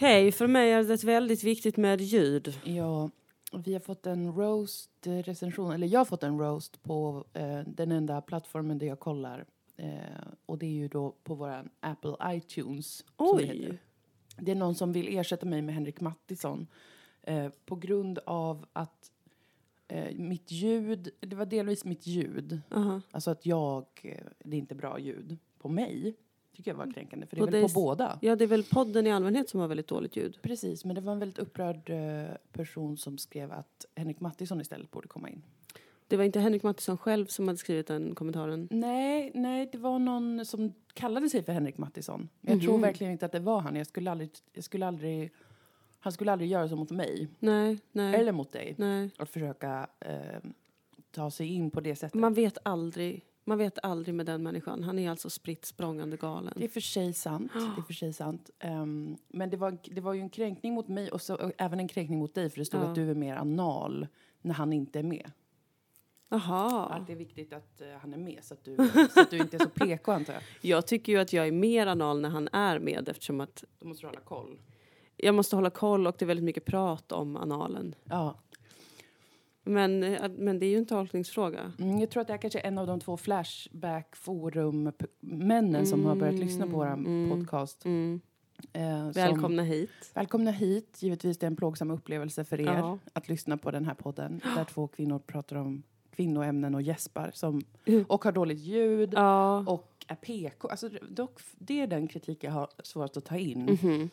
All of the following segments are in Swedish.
Hej, för mig är det väldigt viktigt med ljud. Ja, vi har fått en roast-recension, eller jag har fått en roast på eh, den enda plattformen där jag kollar. Eh, och det är ju då på våran Apple iTunes. som det. Oj. Det är någon som vill ersätta mig med Henrik Mattisson eh, på grund av att eh, mitt ljud, det var delvis mitt ljud, Aha. alltså att jag, eh, det är inte bra ljud på mig, tycker jag var kränkande, för det På är väl dig på båda. Ja, det är väl podden i allmänhet som har väldigt dåligt ljud. Precis, men det var en väldigt upprörd eh, person som skrev att Henrik Mattisson istället borde komma in. Det var inte Henrik Mattisson själv som hade skrivit den kommentaren. Nej, nej, det var någon som kallade sig för Henrik Mattisson. Jag tror Mhm. verkligen inte att det var han. Jag skulle aldrig, jag skulle aldrig, han skulle aldrig göra så mot mig, Nej, nej, eller mot dig. nej. Att försöka eh, ta sig in på det sättet. Man vet aldrig. Man vet aldrig med den människan. Han är alltså spritt språngande galen. Det är för sig sant. Det är för sig sant. Ehm, men det var, det var ju en kränkning mot mig och, så, och även en kränkning mot dig för det stod Ja. att du är mer anal när han inte är med. Jaha. Att det är viktigt att eh, han är med så att, du, så att du inte är så PK antar jag. Jag tycker ju att jag är mer anal när han är med eftersom att Då måste du hålla koll. jag måste hålla koll och det är väldigt mycket prat om analen. Ja. Men, eh, men det är ju en tolkningsfråga. Mm, jag tror att det här kanske är en av de två Flashback-forum-männen som har börjat lyssna på vår Mm. podcast. Mm. Eh, som- Välkomna hit. Välkomna hit. Givetvis det är en plågsam upplevelse för er Ja. att lyssna på den här podden där två kvinnor pratar om kvinnoämnen och gäspar som, Mm. och har dåligt ljud Ja. och är PK. Alltså, dock, det är den kritik jag har svårt att ta in. Mhm.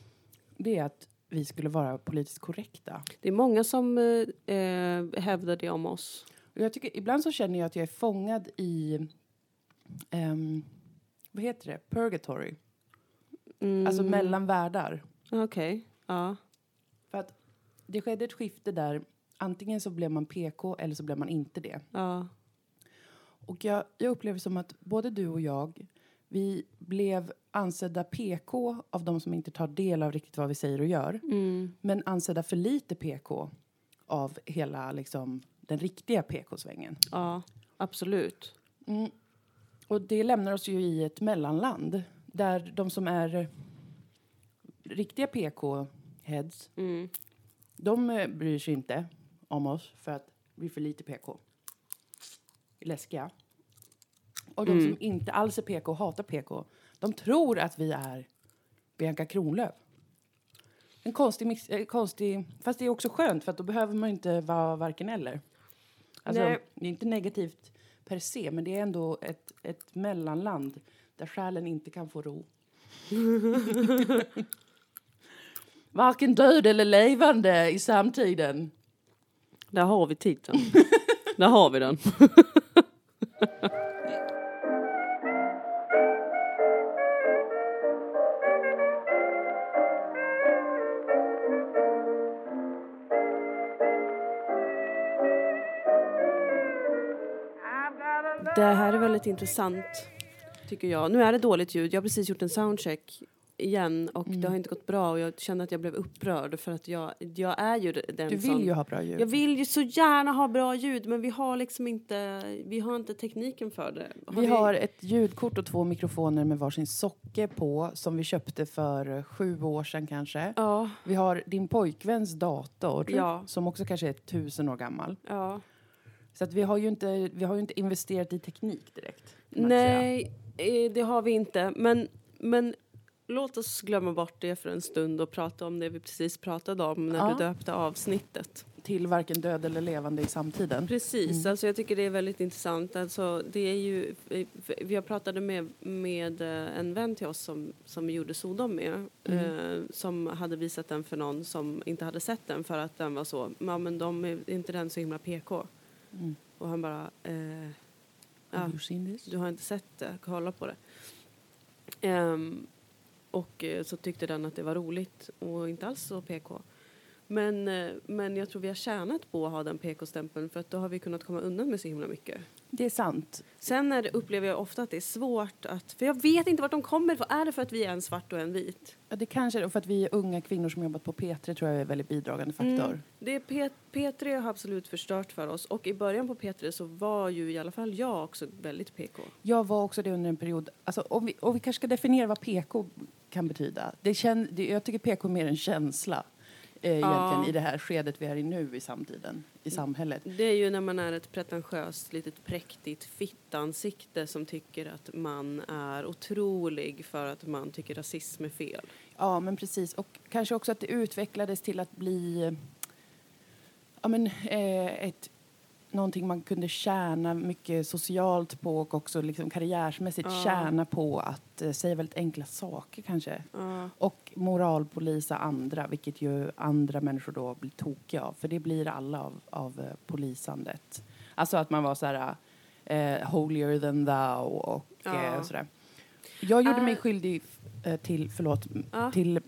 Det är att vi skulle vara politiskt korrekta. Det är många som eh, eh, hävdar det om oss. Jag tycker, ibland så känner jag att jag är fångad i, ehm, vad heter det, purgatory. Mm. Alltså mellan världar. Okej. Ja. För att det skedde ett skifte där antingen så blev man PK eller så blev man inte det. Ja. Och jag, jag upplever som att både du och jag, vi blev ansedda PK av de som inte tar del av riktigt vad vi säger och gör. Mm. Men ansedda för lite PK av hela liksom, den riktiga PK-svängen. Ja. Absolut. Mm. Och det lämnar oss ju i ett mellanland där de som är riktiga PK-heads, Mm. de eh, bryr sig inte om oss för att vi är för lite PK. Läskiga. Och de Mm. som inte alls är PK och hatar PK, de tror att vi är Bianca Kronlöf. En konstig, mix, eh, konstig... Fast det är också skönt för att då behöver man inte vara varken eller. Alltså, Nej. det är inte negativt per se, men det är ändå ett, ett mellanland där själen inte kan få ro. Varken död eller levande i samtiden. Där har vi titeln. Där har vi den. Intressant, tycker jag. Nu är det dåligt ljud. Jag har precis gjort en soundcheck igen och det har inte gått bra och jag känner att jag blev upprörd för att jag, jag är ju den Du som... vill ju ha bra ljud. Jag vill ju så gärna ha bra ljud men vi har liksom inte, vi har inte tekniken för det. Vi har ett ljudkort och två mikrofoner med varsin socke på som vi köpte för sju år sedan kanske. Ja, Vi har din pojkväns dator Ja. som också kanske är tusen år gammal. ja. Så att vi, har ju inte, vi har ju inte investerat i teknik direkt. man säga. Nej, eh, det har vi inte. Men, men låt oss glömma bort det för en stund och prata om det vi precis pratade om när Ja. du döpte avsnittet. Till varken död eller levande i samtiden. Precis, alltså jag tycker det är väldigt intressant. Alltså det är ju, vi har pratade med, med eh, en vän till oss som, som gjorde Sodom med. Eh, som hade visat den för någon som inte hade sett den för att den var så, ja men de är inte den så himla PK. Mm. Och han bara, eh, ja, du har inte sett det, kolla på det. Ehm, och eh, så tyckte den att det var roligt och inte alls så PK. Men, eh, men jag tror vi har tjänat på att ha den PK-stämpeln för att då har vi kunnat komma undan med så himla mycket. Det är sant. Sen är det, upplever jag ofta att det är svårt att, för jag vet inte vart de kommer ifrån. Är det för att vi är en svart och en vit? Ja, det kanske är det. för att vi är unga kvinnor som jobbat på P3 tror jag är en väldigt bidragande faktor. Mm. Det är P, P3 har absolut förstört för oss och i början på P3 så var ju i alla fall jag också väldigt PK. Jag var också det under en period. Alltså, om, vi, om vi kanske ska definiera vad PK kan betyda. Det kän, det, jag tycker PK är mer en känsla eh, egentligen i det här skedet vi är i nu i samtiden, i samhället. Det är ju när man är ett pretentiöst, litet präktigt fittansikte som tycker att man är otrolig för att man tycker rasism är fel. Ja, men precis. Och kanske också att det utvecklades till att bli ja, men, eh, ett, någonting man kunde tjäna mycket socialt på och också liksom karriärsmässigt Ja. tjäna på att eh, säga väldigt enkla saker kanske. Ja. Och moralpolisa andra, vilket ju andra människor då blir tokiga av. För det blir alla av, av eh, polisandet. Alltså att man var så här eh, holier than thou och eh, sådär. Jag gjorde mig skyldig eh, till, förlåt, till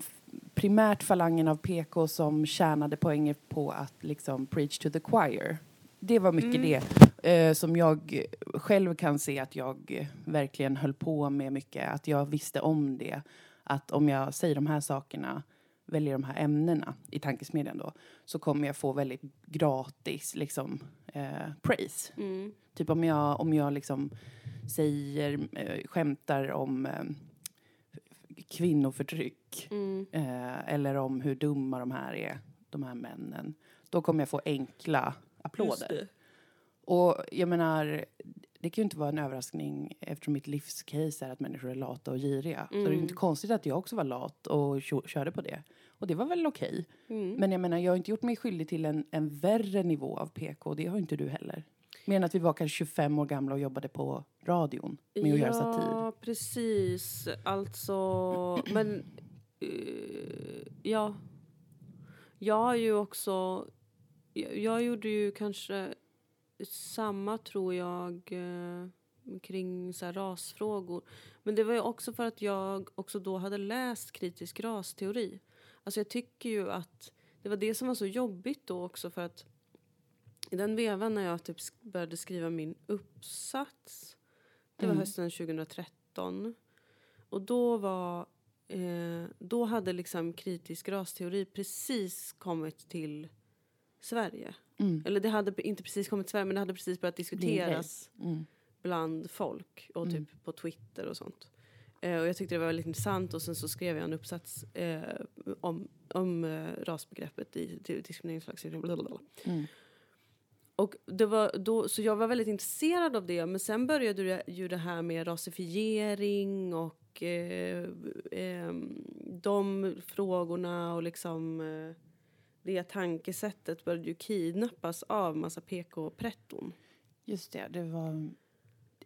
primärt falangen av PK som tjänade poänger på att liksom preach to the choir. Det var mycket Mm. det eh, som jag själv kan se att jag verkligen höll på med mycket. Att jag visste om det. Att om jag säger de här sakerna, väljer de här ämnena i tankesmedjan då, så kommer jag få väldigt gratis liksom eh, praise. Mm. Typ om jag, om jag liksom säger, eh, skämtar om eh, kvinnoförtryck Mm. eh, eller om hur dumma de här är, de här männen. Då kommer jag få enkla applåder. Och jag menar, det kan ju inte vara en överraskning eftersom mitt livscase är att människor är lata och giriga. Så det är Mm. ju inte konstigt att jag också var lat och kö- körde på det. Och det var väl okej. Mm. Men jag menar, jag har inte gjort mig skyldig till en, en värre nivå av PK. Det har inte du heller. Mer än att vi var kanske 25 år gamla och jobbade på radion med att göra satir. Ja, precis. Alltså, men... eh, ja. Jag har ju också... Jag, gjorde ju kanske samma, tror jag, eh, kring så rasfrågor. Men det var ju också för att jag också då hade läst kritisk rasteori. Alltså jag tycker ju att det var det som var så jobbigt då också för att i den vevan när jag typ började skriva min uppsats det var Mm. hösten 2013. Och då var... Eh, då hade liksom kritisk rasteori precis kommit till Sverige. Mm. Eller det hade inte precis kommit till Sverige, men det hade precis börjat diskuteras Mm. bland folk och Mm. typ på Twitter och sånt. Eh, och jag tyckte det var väldigt intressant och sen så skrev jag en uppsats eh, om, om eh, rasbegreppet i diskrimineringslagstiftningen. Mm. Och det var då, så jag var väldigt intresserad av det. Men sen började det, ju det här med rasifiering och eh, eh, de frågorna och liksom eh, det tankesättet började ju kidnappas av massa PK-pretton. Just det, det var...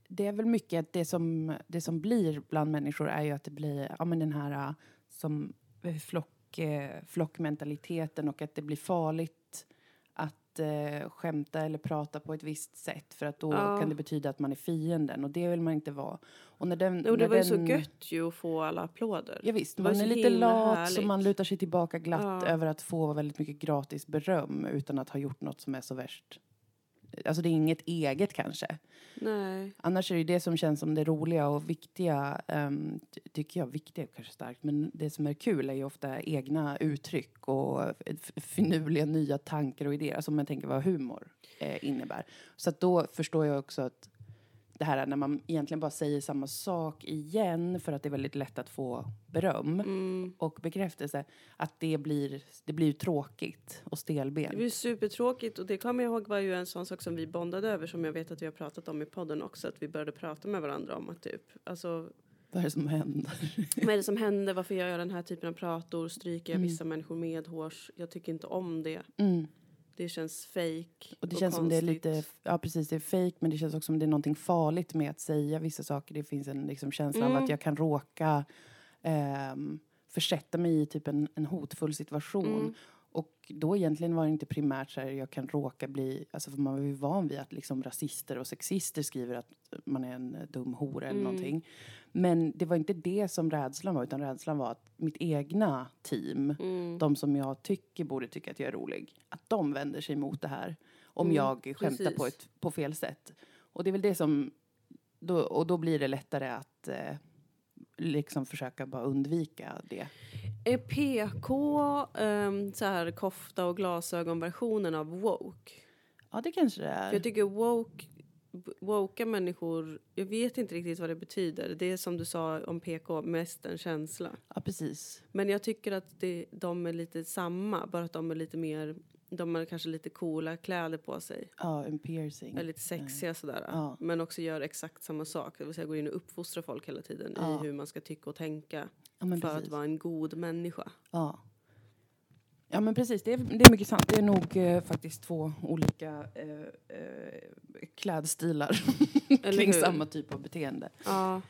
Det är väl mycket att det som, det som blir bland människor är ju att det blir ja, men den här äh, som flock, eh, flockmentaliteten och att det blir farligt eh, skämta eller prata på ett visst sätt för att då Ja. kan det betyda att man är fienden och det vill man inte vara. Och när den, Jo, det när var ju så den- gött ju att få alla applåder. Ja, visst, man är lite lat härligt. så man lutar sig tillbaka glatt Ja. över att få väldigt mycket gratis beröm utan att ha gjort något som är så värst. Alltså det är inget eget kanske. Nej. Annars är det det som känns som det roliga och viktiga, ty- tycker jag, viktiga kanske starkt, men det som är kul är ju ofta egna uttryck och finurliga nya tankar och idéer, som man tänker vad humor eh, innebär. Så att då förstår jag också att det här är när man egentligen bara säger samma sak igen för att det är väldigt lätt att få beröm Mm. och bekräftelse, att det blir, det blir tråkigt och Det stelbent. var ju supertråkigt och det kommer jag ihåg var ju en sån sak som vi bondade över som jag vet att vi har pratat om i podden också. Att vi började prata med varandra om att typ, alltså Vad är det som händer? vad är det som händer? Varför gör jag den här typen av prator? Stryker jag Mm. vissa människor medhårs? Jag tycker inte om det. Mm. Det känns fake Och det känns som det är konstigt. lite, ja precis, det är fake men det känns också som det är någonting farligt med att säga vissa saker. Det finns en liksom, känsla av Mm. att jag kan råka ehm, försätta mig i typ en, en hotfull situation. Mm. Och då egentligen var det inte primärt så här, jag kan råka bli, alltså för man var ju van vid att liksom rasister och sexister skriver att man är en dum hora eller Mm. någonting. Men det var inte det som rädslan var, utan rädslan var att mitt egna team Mm. de som jag tycker borde tycka att jag är rolig, att de vänder sig mot det här om Mm, jag skämtar på, ett, på fel sätt. Och det är väl det som, då, och då blir det lättare att eh, liksom försöka bara undvika det. Är PK ehm, så här kofta och glasögonversionen av woke? Ja, det kanske det För är. jag tycker woke woka människor, jag vet inte riktigt vad det betyder. Det är som du sa om PK, mest en känsla. Ja, precis. Men jag tycker att det, de är lite samma, bara att de är lite mer, de har kanske lite coola kläder på sig. Ja, en piercing. Är lite sexiga sådär. Ja. Men också gör exakt samma sak, det vill säga går in och uppfostrar folk hela tiden Ja. i hur man ska tycka och tänka Ja, för precis. att vara en god människa. Ja. Ja, men precis. Det är, det är mycket sant. Det är nog eh, faktiskt två olika eh, eh, klädstilar kring samma typ av beteende. Ja,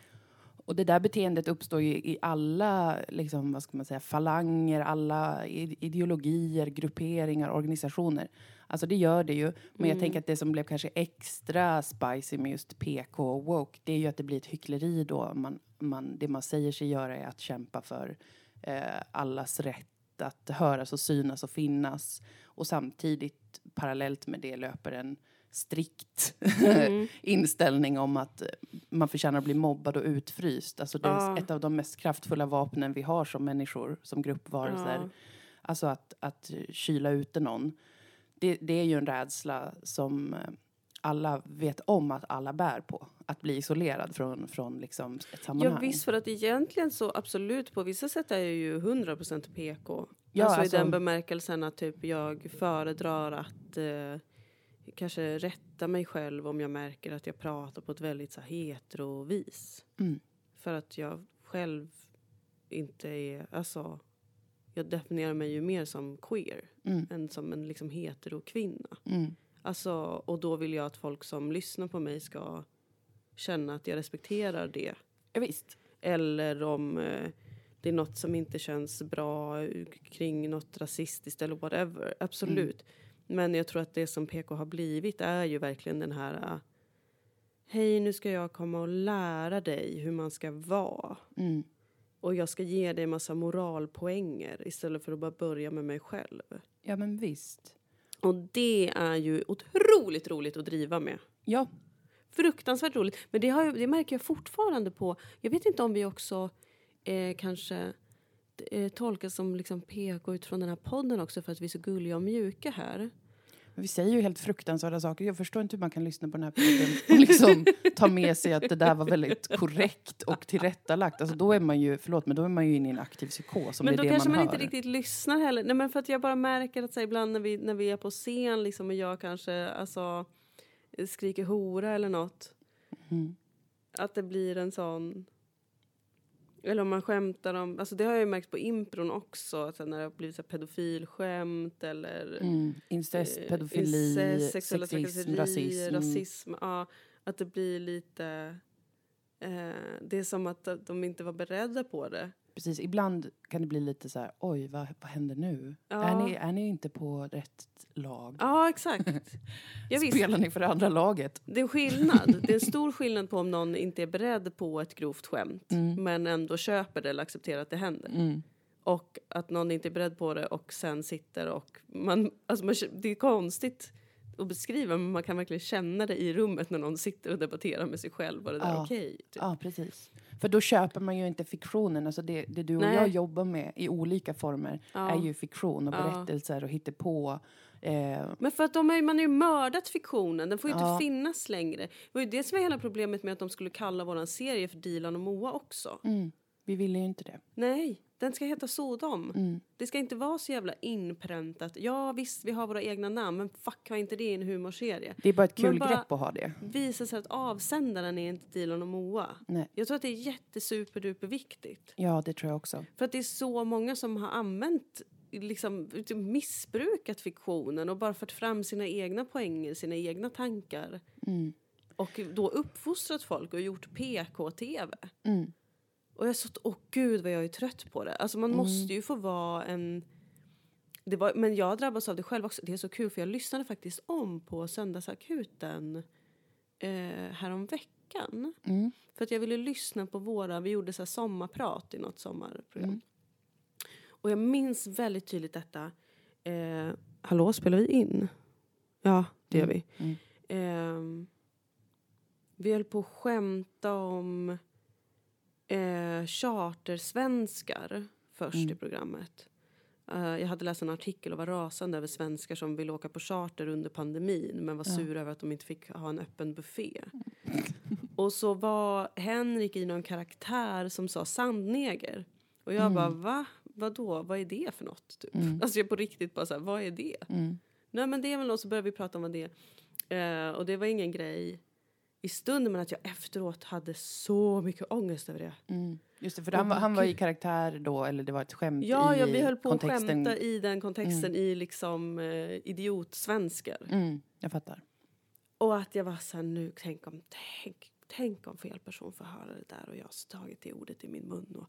Och det där beteendet uppstår ju i alla liksom, vad ska man säga, falanger, alla ideologier, grupperingar, organisationer. Alltså det gör det ju. Men jag tänker att det som blev kanske extra spicy med just PK och woke, det är ju att det blir ett hyckleri då. Man, man, det man säger sig göra är att kämpa för eh, allas rätt att höras och synas och finnas. Och samtidigt parallellt med det löper en strikt inställning om att man förtjänar att bli mobbad och utfryst. Alltså det är Ja. ett av de mest kraftfulla vapnen vi har som människor, som gruppvarelser. Ja. Alltså att, att kyla ute någon. Det, det är ju en rädsla som eh, alla vet om att alla bär på. Att bli isolerad från, från liksom ett sammanhang. Ja visst, för att egentligen så absolut på vissa sätt är jag ju 100% PK. Ja, alltså, alltså- i den bemärkelsen att typ jag föredrar att eh, kanske rätta mig själv om jag märker att jag pratar på ett väldigt så här, hetero vis. Mm. För att jag själv inte är, alltså jag definierar mig ju mer som queer Mm. än som en liksom hetero kvinna. Mm. Alltså, och då vill jag att folk som lyssnar på mig ska känna att jag respekterar det. Ja, visst. Eller om eh, det är något som inte känns bra kring något rasistiskt eller whatever. Absolut. Men jag tror att det som PK har blivit är ju verkligen den här eh, Hej, nu ska jag komma och lära dig hur man ska vara. Mm. Och jag ska ge dig massa moralpoänger istället för att bara börja med mig själv. Ja, men visst. Och det är ju otroligt roligt att driva med. Ja, Fruktansvärt roligt. Men det, har, det märker jag fortfarande på... Jag vet inte om vi också eh, kanske eh, tolkas som liksom PK utifrån den här podden också för att vi är så gulliga och mjuka här. Vi säger ju helt fruktansvärda saker. Jag förstår inte hur man kan lyssna på den här podden och liksom ta med sig att det där var väldigt korrekt och tillrättalagt. Alltså då är man ju, förlåt, men då är man ju inne i en aktiv psykos men då kanske man, man, inte riktigt lyssnar heller. Nej, men för att jag bara märker att så här, ibland när vi, när vi är på scen liksom, och jag kanske alltså, skriker hora eller något. Mm. Att det blir en sån... Eller om man skämtar om... Alltså det har jag ju märkt på impron också. Att när det har blivit så pedofilskämt eller... Mm. Incest, eh, pedofili, incest, sexuella sexism, rasism. rasism. Ja, att det blir lite... Eh, det är som att de inte var beredda på det. Precis, ibland kan det bli lite så här, oj, vad, vad händer nu? Ja. Är, ni, är ni inte på rätt lag? Ja, exakt. Ja. Spelar ni för det andra laget? Det är skillnad. Det är en stor skillnad på om någon inte är beredd på ett grovt skämt men ändå köper det eller accepterar att det händer. Mm. Och att någon inte är beredd på det och sen sitter och... Man, alltså man, det är konstigt att beskriva men man kan verkligen känna det i rummet när någon sitter och debatterar med sig själv. Var det där Ja. okej? typ. Ja, precis. För då köper man ju inte fiktionen. Alltså det, det du och Nej. jag jobbar med i olika former Ja. är ju fiktion och Ja. berättelser och hittepå. Eh, Men för att de ju- man har ju mördat fiktionen, den får ju Ja. inte finnas längre. Det var ju det som var hela problemet med att de skulle kalla våran serie för Dilan och Moa också. mm, vi ville ju inte det. Nej, den ska heta Sodom. Mm. Det ska inte vara så jävla inpräntat. Ja visst, vi har våra egna namn, men fuck har inte det i en humorserie? Det är bara ett kul bara- grepp att ha det. Visar sig att avsändaren är inte Dilan och Moa. Nej. Jag tror att det är jättesuperduper viktigt. Ja, det tror jag också. För att det är så många som har använt, liksom missbrukat fiktionen och bara fört fram sina egna poänger, sina egna tankar. Mm. Och då uppfostrat folk och gjort PK-TV. Mm. Och jag så, åh gud vad jag är trött på det. Alltså man måste ju få vara en... Det var, men jag drabbas av det själv också. Det är så kul för jag lyssnade faktiskt om på Söndagsakuten eh, häromveckan. Mm. För att jag ville lyssna på våra, vi gjorde så sommarprat i något sommarprogram. Mm. Och jag minns väldigt tydligt detta. Eh, hallå, spelar vi in? Ja, det gör vi. Mm. Ehm, vi höll på att skämta om eh, chartersvenskar först Mm. i programmet. Eh, jag hade läst en artikel och var rasande över svenskar som ville åka på charter under pandemin men var Ja. sura över att de inte fick ha en öppen buffé. och så var Henrik i någon karaktär som sa sandneger. Och jag Mm. bara, va? Vadå? Vad är det för något? Typ. Mm. Alltså jag på riktigt bara så här, vad är det? Mm. Nej men det är väl något, så började vi prata om vad det är. Eh, och det var ingen grej i stunden men att jag efteråt hade så mycket ångest över det. Mm. Just det, för han, var, han var i karaktär då, eller det var ett skämt Ja, i ja vi höll på kontexten. att skämta i den kontexten i liksom eh, idiotsvenskar. Mm, jag fattar. Och att jag var så här nu, tänk om, tänk, tänk om fel person får höra det där och jag har tagit det ordet i min mun. Och,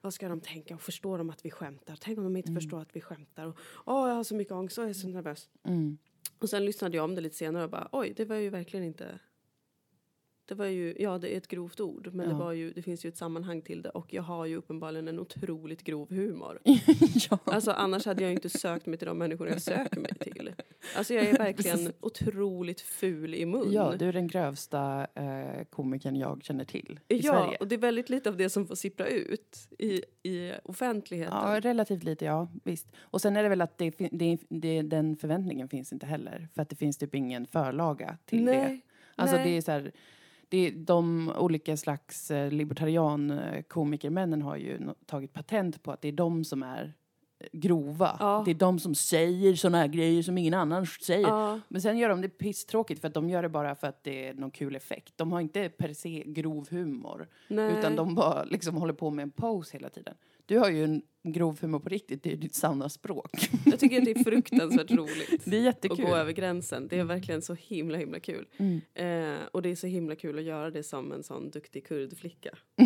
vad ska de tänka? Och förstår de att vi skämtar? Tänk om de inte Mm. förstår att vi skämtar? Och, Åh, jag har så mycket ångest och jag är så nervös. Mm. Och sen lyssnade jag om det lite senare och bara oj, det var ju verkligen inte... Det var ju, ja det är ett grovt ord men Ja. det, var ju, det finns ju ett sammanhang till det och jag har ju uppenbarligen en otroligt grov humor. ja. Alltså annars hade jag inte sökt mig till de människor jag söker mig till. Alltså jag är verkligen otroligt ful i mun. ja, du är den grövsta eh, komikern jag känner till i Ja, Sverige. och det är väldigt lite av det som får sippra ut i, i offentligheten. Ja, relativt lite, ja. Visst. Och sen är det väl att det, det, det, den förväntningen finns inte heller. För att det finns typ ingen förlaga till det. Nej, Alltså nej. det är så här, det är, de olika slags eh, libertarian-komikermännen har ju tagit patent på att det är de som är eh, grova. Ja. Det är de som säger såna här grejer som ingen annan säger. Ja, Men sen gör de det pisstråkigt för att de gör det bara för att det är någon kul effekt. De har inte per se grov humor. nej. Utan de bara liksom håller på med en pose hela tiden. Du har ju en grov humor på riktigt, det är ditt sanna språk. Jag tycker att det är fruktansvärt roligt. Det är att jättekul. gå över gränsen. Det är verkligen så himla himla kul. Mm. Eh, och det är så himla kul att göra det som en sån duktig kurdflicka.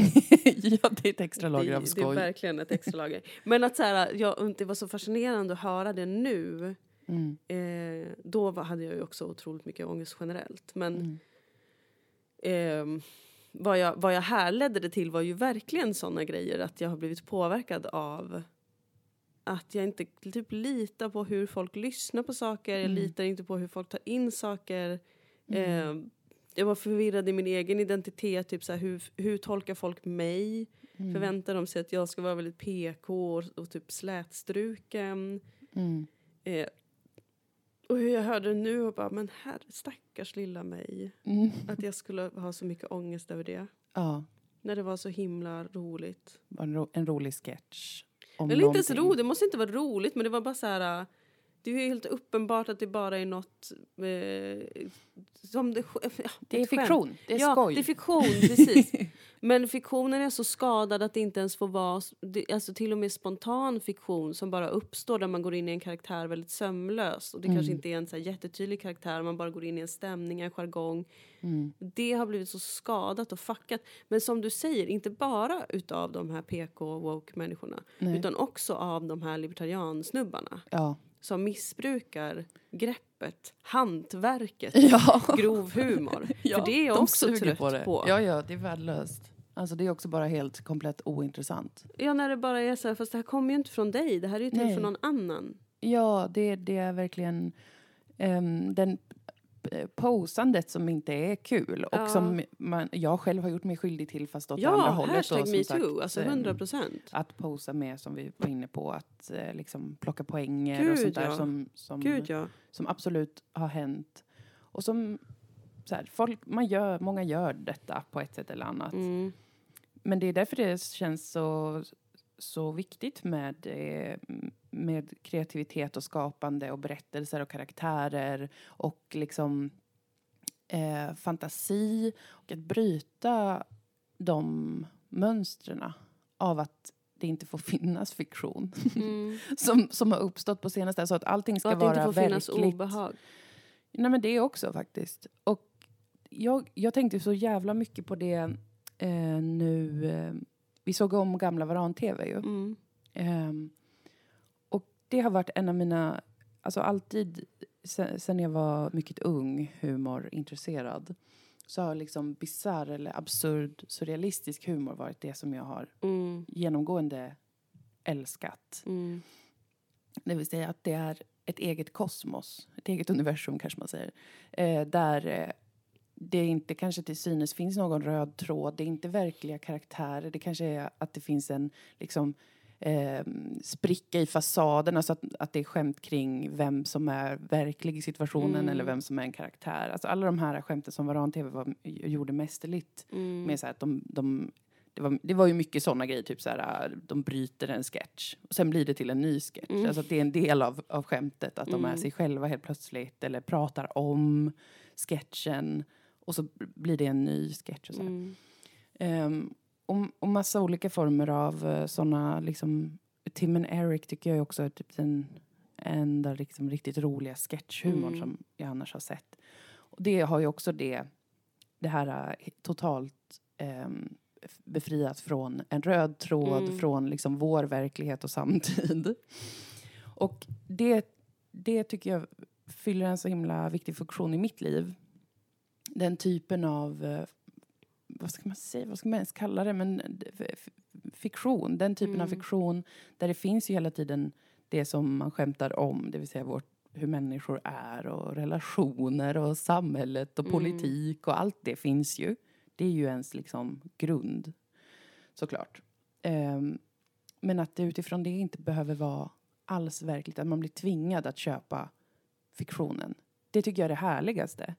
ja, det är ett extra lager det, av det är skoj. verkligen ett extra lager. Men att så här, jag, det var så fascinerande att höra det nu. Mm. Eh, då hade jag ju också otroligt mycket ångest generellt. Men Mm. ehm, vad, jag, vad jag härledde det till var ju verkligen såna grejer att jag har blivit påverkad av att jag inte typ litar på hur folk lyssnar på saker. Jag Mm. litar inte på hur folk tar in saker. Ehm, jag var förvirrad i min egen identitet. Typ så här, hur, hur tolkar folk mig? Mm. Förväntar de sig att jag ska vara väldigt PK och, och typ slätstruken? Mm. Eh, och hur jag hörde det nu och bara, men herre stackars lilla mig. Mm. Att jag skulle ha så mycket ångest över det. Ja, När det var så himla roligt. en, ro- en rolig sketch. Om Eller inte ens någonting. roligt, det måste inte vara roligt men det var bara så här. Det är ju helt uppenbart att det bara är något eh, som det, ja, Det är ett skämt. fiktion, det är ja, skoj. det är fiktion, precis. Men fiktionen är så skadad att det inte ens får vara, alltså till och med spontan fiktion som bara uppstår där man går in i en karaktär väldigt sömlöst. Och det kanske Mm. inte är en så jättetydlig karaktär, man bara går in i en stämning, en jargong. Mm. Det har blivit så skadat och fuckat. Men som du säger, inte bara utav de här PK-woke-människorna utan också av de här libertariansnubbarna Ja. Som missbrukar greppet, hantverket, ja. grov humor. Ja, För det är jag de också trött på. på. Ja, ja, det är värdelöst. Alltså det är också bara helt komplett ointressant. Ja, när det bara är så här, fast det här kommer ju inte från dig, det här är ju till Nej. för någon annan. Ja, det, det är verkligen um, den posandet som inte är kul och Ja. som man, jag själv har gjort mig skyldig till fast åt andra Ja, hållet. hashtag då, som metoo, alltså ehm, 100 procent. Att posa med, som vi var inne på, att eh, liksom plocka poänger Gud, och sånt där ja. som, som, Gud ja. som absolut har hänt. Och som så här, folk, man gör, många gör detta på ett sätt eller annat. Mm. Men det är därför det känns så, så viktigt med, eh, med kreativitet och skapande och berättelser och karaktärer och liksom eh, fantasi och att bryta de mönstren av att det inte får finnas fiktion Mm. som, som har uppstått på senaste. Så att allting ska Och att det vara inte får finnas verkligt. obehag. Nej men det också faktiskt. Och jag, jag tänkte så jävla mycket på det eh, nu. Eh, vi såg om gamla Varan-TV ju. Mm. Ehm, och det har varit en av mina, alltså alltid sen, sen jag var mycket ung humorintresserad så har liksom bizarr eller absurd surrealistisk humor varit det som jag har Mm. genomgående älskat. Mm. Det vill säga att det är ett eget kosmos, ett eget universum kanske man säger. Eh, där eh, det inte kanske till synes finns någon röd tråd, det är inte verkliga karaktärer. Det kanske är att det finns en liksom eh, spricka i fasaden, alltså att, att det är skämt kring vem som är verklig i situationen Mm. eller vem som är en karaktär. Alltså alla de här skämten som Varan-TV var, gjorde mästerligt Mm. med så att de, de det var, det var ju mycket sådana grejer, typ så här, de bryter en sketch och sen blir det till en ny sketch. Mm. Alltså det är en del av, av skämtet, att de är Mm. sig själva helt plötsligt eller pratar om sketchen och så blir det en ny sketch och så. Mm. Ehm, och, och massa olika former av uh, såna liksom Tim and Eric tycker jag också är typ den enda liksom riktigt roliga sketchhumorn Mm. som jag annars har sett. Och det har ju också det, det här uh, totalt f- befriat från en röd tråd, Mm. från liksom vår verklighet och samtid. Och det, det tycker jag fyller en så himla viktig funktion i mitt liv. Den typen av eh, vad ska man säga, vad ska man ens kalla det, men f- fiktion, den typen av Mm. fiktion där det finns ju hela tiden det som man skämtar om, det vill säga vårt, hur människor är och relationer och samhället och Mm. politik och allt det finns ju. Det är ju ens liksom grund, såklart. Ehm, men att det utifrån det inte behöver vara alls verkligt, att man blir tvingad att köpa fiktionen. Det tycker jag är det härligaste.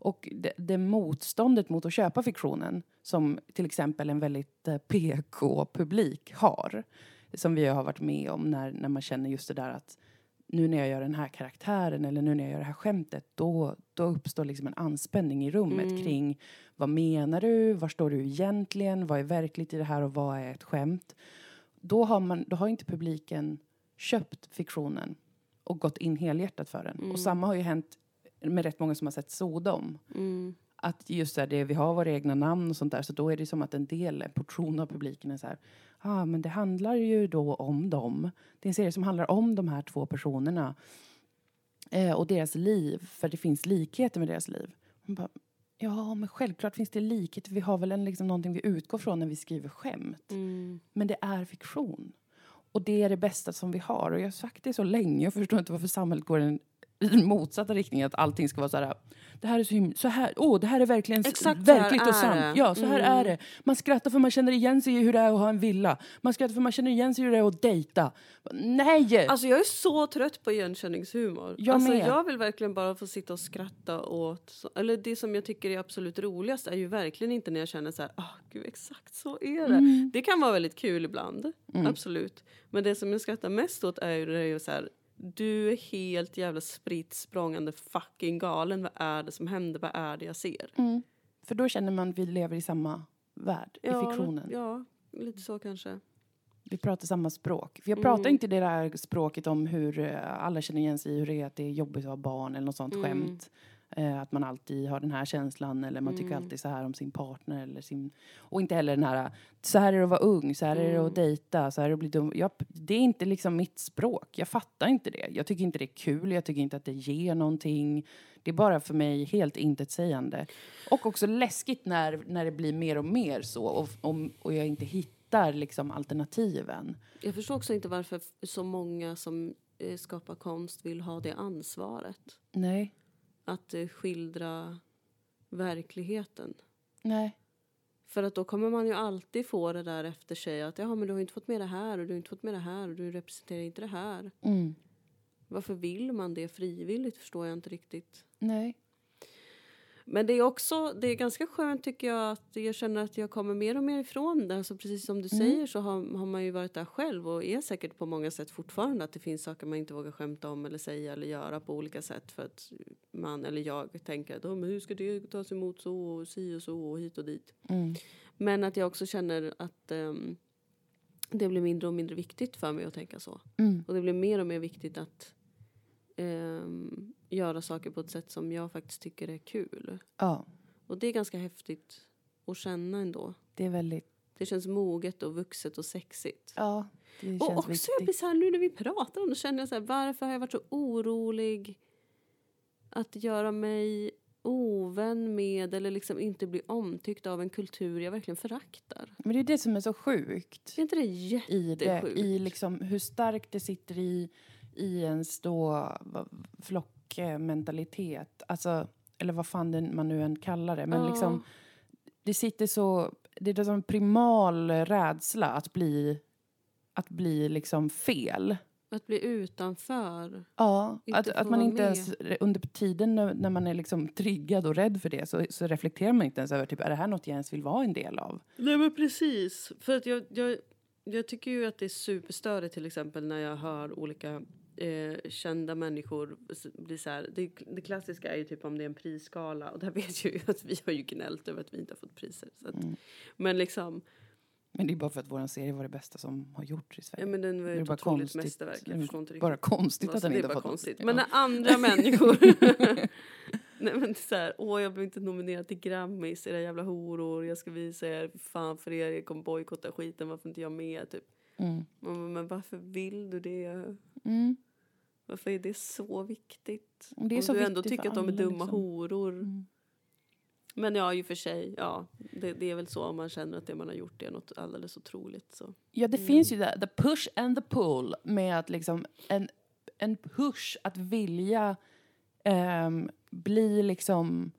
Och det, det motståndet mot att köpa fiktionen som till exempel en väldigt eh, PK-publik har som vi har varit med om när, när man känner just det där att nu när jag gör den här karaktären eller nu när jag gör det här skämtet då, då uppstår liksom en anspänning i rummet Mm. kring vad menar du, var står du egentligen, vad är verkligt i det här och vad är ett skämt? Då har, man, då har inte publiken köpt fiktionen och gått in helhjärtat för den. Mm. Och samma har ju hänt med rätt många som har sett Sodom. Mm. Att just så här, det, vi har våra egna namn och sånt där, så då är det som att en del, en portion av publiken är så här, ah, men det handlar ju då om dem. Det är en serie som handlar om de här två personerna eh, och deras liv, för det finns likheter med deras liv. Bara, ja, men självklart finns det likheter. Vi har väl en, liksom, någonting vi utgår från när vi skriver skämt. Mm. Men det är fiktion. Och det är det bästa som vi har. Och jag har sagt det så länge. Jag förstår inte varför samhället går i den i motsatta riktningen. Att allting ska vara så här. Det här är så, him- så här. Åh, det här är verkligen Exakt verkligt och sant. Ja, så här Mm. är det. Man skrattar för man känner igen sig i hur det är att ha en villa. Man skrattar för man känner igen sig i hur det är att dejta. Nej! Alltså jag är så trött på igenkänningshumor. Jag alltså, med. jag vill verkligen bara få sitta och skratta åt... så- Eller det som jag tycker är absolut roligast är ju verkligen inte när jag känner så här, ah gud exakt så är det. Mm. Det kan vara väldigt kul ibland, absolut. Men det som jag skrattar mest åt är ju det är ju så här, du är helt jävla spritt språngande fucking galen. Vad är det som händer? Vad är det jag ser? Mm. För då känner man att vi lever i samma värld, i fiktionen. Ja, lite så kanske. Vi pratar samma språk. För jag pratar Mm. inte det där språket om hur eh, alla känner igen sig i hur det är att det är jobbigt att vara barn eller något sånt Mm. skämt. Eh, att man alltid har den här känslan eller man tycker Mm. alltid så här om sin partner eller sin... Och inte heller den här, så här är det att vara ung, så här är det Mm. att dejta, så här är det att bli dum. Jag, det är inte liksom mitt språk. Jag fattar inte det. Jag tycker inte det är kul, jag tycker inte att det ger någonting. Det är bara för mig helt intetsägande. Och också läskigt när, när det blir mer och mer så och, och, och jag inte hittar liksom alternativen. Jag förstår också inte varför så många som eh, skapar konst vill ha det ansvaret. Nej. Att eh, skildra verkligheten. Nej. För att då kommer man ju alltid få det där efter sig att ja men du har inte fått med det här och du har inte fått med det här och du representerar inte det här. Mm. Varför vill man det frivilligt förstår jag inte riktigt. Nej. Men det är också, det är ganska skönt tycker jag att jag känner att jag kommer mer och mer ifrån det. Alltså precis som du Mm. säger så har, har man ju varit där själv och är säkert på många sätt fortfarande att det finns saker man inte vågar skämta om eller säga eller göra på olika sätt för att man eller jag tänker att oh, hur ska det tas emot så och si och så och hit och dit. Mm. Men att jag också känner att ehm, det blir mindre och mindre viktigt för mig att tänka så. Mm. Och det blir mer och mer viktigt att göra saker på ett sätt som jag faktiskt tycker är kul. Ja, Och det är ganska häftigt att känna ändå. det är väldigt... Det känns moget och vuxet och sexigt. Ja, det känns och också jag blir så här, nu när vi pratar om det känner jag så här, varför har jag varit så orolig att göra mig ovän med eller liksom inte bli omtyckt av en kultur jag verkligen föraktar. Men det är det som är så sjukt. Är inte det i det, jättesjukt? i liksom hur starkt det sitter i, i ens då flockmentalitet. Alltså, eller vad fan det, man nu än kallar det. Men Ja. liksom, det sitter så, det är som en primal rädsla att bli att bli liksom fel. Att bli utanför. Ja, att, att man inte ens under tiden när, när man är liksom triggad och rädd för det så, så reflekterar man inte ens över typ, är det här något jag ens vill vara en del av? Nej men precis. För att jag, jag, jag tycker ju att det är superstörigt till exempel när jag hör olika eh, kända människor s- bli så här. Det, det klassiska är ju typ om det är en prisskala och där vet jag ju att vi har ju gnällt över att vi inte har fått priser. Att, Mm. Men liksom, Men det är bara för att vår serie var det bästa som har gjorts i Sverige. ja men den var ju ett bara otroligt konstigt. mästerverk. Jag är förstår inte riktigt. Bara konstigt att den inte har fått konstigt. Men när andra människor... Nej men det är så här, åh jag blev inte nominerad till Grammis, era jävla horor, jag ska visa er, fan för er, jag kommer bojkotta skiten, varför inte jag med? Typ. Mm. Men varför vill du det? Mm. Varför är det så viktigt? Det är Om så du ändå viktigt tycker för att de är dumma liksom. horor. Mm. Men ja, i och för sig, ja. Det, det är väl så om man känner att det man har gjort är något alldeles otroligt. Så. Ja, det Mm. finns ju det, the push and the pull med att liksom en, en push att vilja ehm, bli liksom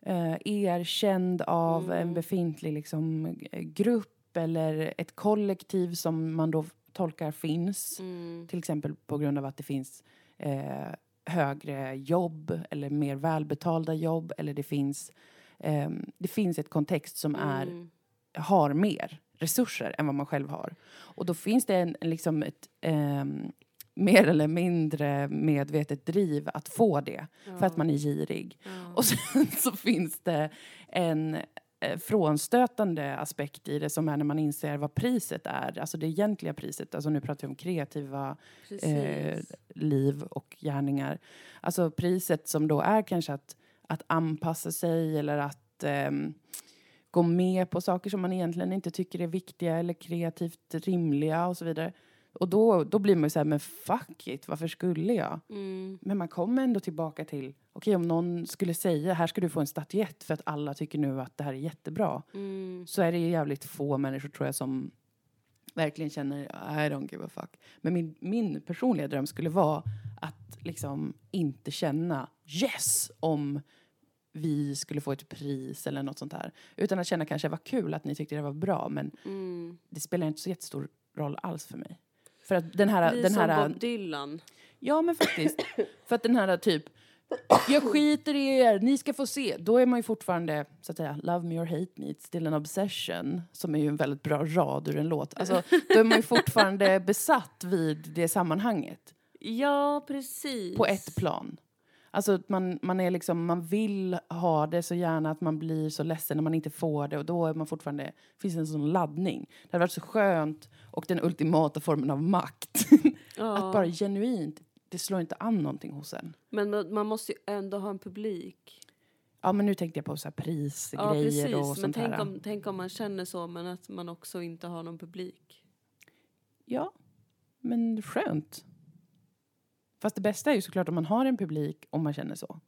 eh, erkänd av Mm. en befintlig liksom, grupp eller ett kollektiv som man då tolkar finns. Mm. Till exempel på grund av att det finns eh, högre jobb eller mer välbetalda jobb eller det finns, ehm, det finns ett kontext som är Mm. har mer resurser än vad man själv har. Och då finns det en, liksom ett ehm, mer eller mindre medvetet driv att få det för att man är girig. Ja. Och sen så finns det en eh, frånstötande aspekt i det som är när man inser vad priset är, alltså det egentliga priset. Alltså nu pratar vi om kreativa eh, liv och gärningar. Alltså priset som då är kanske att, att anpassa sig eller att ehm, gå med på saker som man egentligen inte tycker är viktiga eller kreativt rimliga och så vidare. Och då, då blir man ju så här, men fuck it, varför skulle jag? Mm. Men man kommer ändå tillbaka till, okej om någon skulle säga, här ska du få en statyett för att alla tycker nu att det här är jättebra. Mm. Så är det ju jävligt få människor tror jag som verkligen känner I don't give a fuck. Men min, min personliga dröm skulle vara att liksom inte känna yes om vi skulle få ett pris eller något sånt här. Utan att känna kanske vad kul att ni tyckte det var bra men Mm. det spelar inte så jättestor roll alls för mig. För att den här... Den som här Bob Dylan. Ja, men faktiskt. För att den här typ, jag skiter i er, ni ska få se. Då är man ju fortfarande, så att säga, love me or hate me, it's still an obsession. Som är ju en väldigt bra rad ur en låt. Alltså, då är man ju fortfarande besatt vid det sammanhanget. Ja, precis. På ett plan. Alltså man, man, är liksom, man vill ha det så gärna att man blir så ledsen när man inte får det. Och då är man fortfarande, finns en sån laddning. Det hade varit så skönt och den ultimata formen av makt. Ja. Att bara genuint, det slår inte an någonting hos en. Men man, måste ju ändå ha en publik. Ja, men nu tänkte jag på så här Ja, prisgrejer precis. och Men sånt tänk här. om, tänk om man känner så, men att man också inte har någon publik. Ja, men skönt. Fast det bästa är ju såklart om man har en publik om man känner så.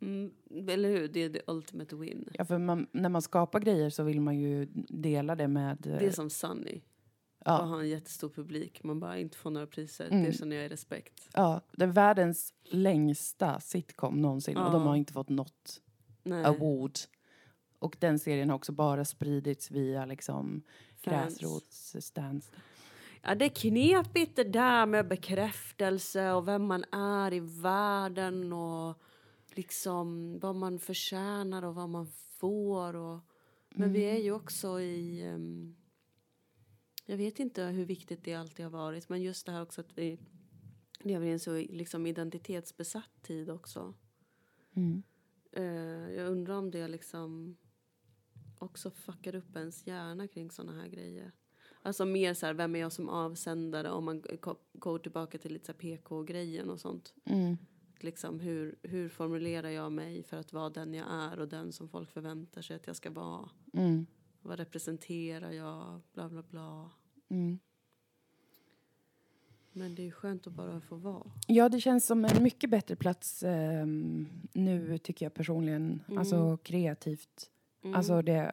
Mm, eller hur? Det är the ultimate win. Ja, för man, när man skapar grejer så vill man ju dela det med... Det är som Sunny. ja, Att ha en jättestor publik. Man bara inte får några priser. Mm. Det känner jag är respekt. ja, det är världens längsta sitcom någonsin och de Ja. har inte fått något Nej. award. Och den serien har också bara spridits via liksom gräsrotsstands. Ja, det är knepigt det där med bekräftelse och vem man är i världen och liksom vad man förtjänar och vad man får. Och, men vi är ju också i... ehm, jag vet inte hur viktigt det alltid har varit, men just det här också att vi lever i en så liksom, identitetsbesatt tid också. Mm. Eh, jag undrar om det liksom också fuckar upp ens hjärna kring såna här grejer. Alltså mer så här, vem är jag som avsändare om man går tillbaka till lite så PK-grejen och sånt. Mm. Liksom hur, hur formulerar jag mig för att vara den jag är och den som folk förväntar sig att jag ska vara? Mm. Vad representerar jag? Bla bla bla. Mm. Men det är skönt att bara få vara. Ja, det känns som en mycket bättre plats ehm, nu, tycker jag personligen. Mm. Alltså kreativt. Mm. Alltså det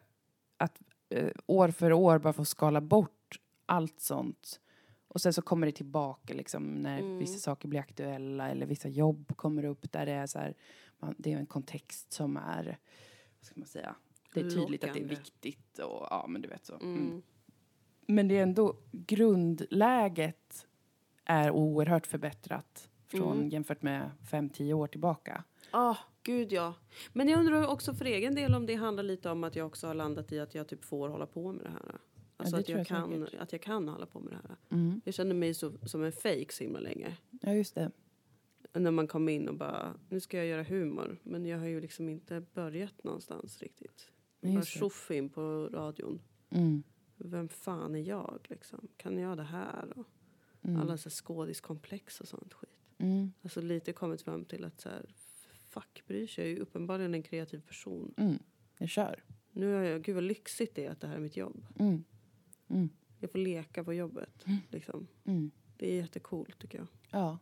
att eh, år för år bara få skala bort allt sånt. Och sen så kommer det tillbaka liksom när Mm. vissa saker blir aktuella eller vissa jobb kommer upp där det är så här, man, det är en kontext som är, vad ska man säga, det är tydligt att det är Lockande. viktigt och ja men du vet så. Mm. Mm. Men det är ändå grundläget är oerhört förbättrat från Mm. jämfört med 5-10 år tillbaka. Ja, gud ja. Men jag undrar också för egen del om det handlar lite om att jag också har landat i att jag typ får hålla på med det här. Alltså det att, jag jag kan, säkert. att jag kan hålla på med det här. Mm. Jag kände mig så, som en fake så himla länge. Ja, just det. När man kom in och bara, nu ska jag göra humor. Men jag har ju liksom inte börjat någonstans riktigt. Nej, Bara tjoff in på radion. Mm. Vem fan är jag liksom? Kan jag det här? Och Mm. alla så skådiskomplex och sånt skit. Mm. Alltså lite kommit fram till att så här, fuck bryr sig. Jag är ju uppenbarligen en kreativ person. Mm. Jag kör. Nu har jag, gud vad lyxigt det är att det här är mitt jobb. Mm. Mm. Jag får leka på jobbet. Liksom. Mm. Det är jättecoolt tycker jag. Ja.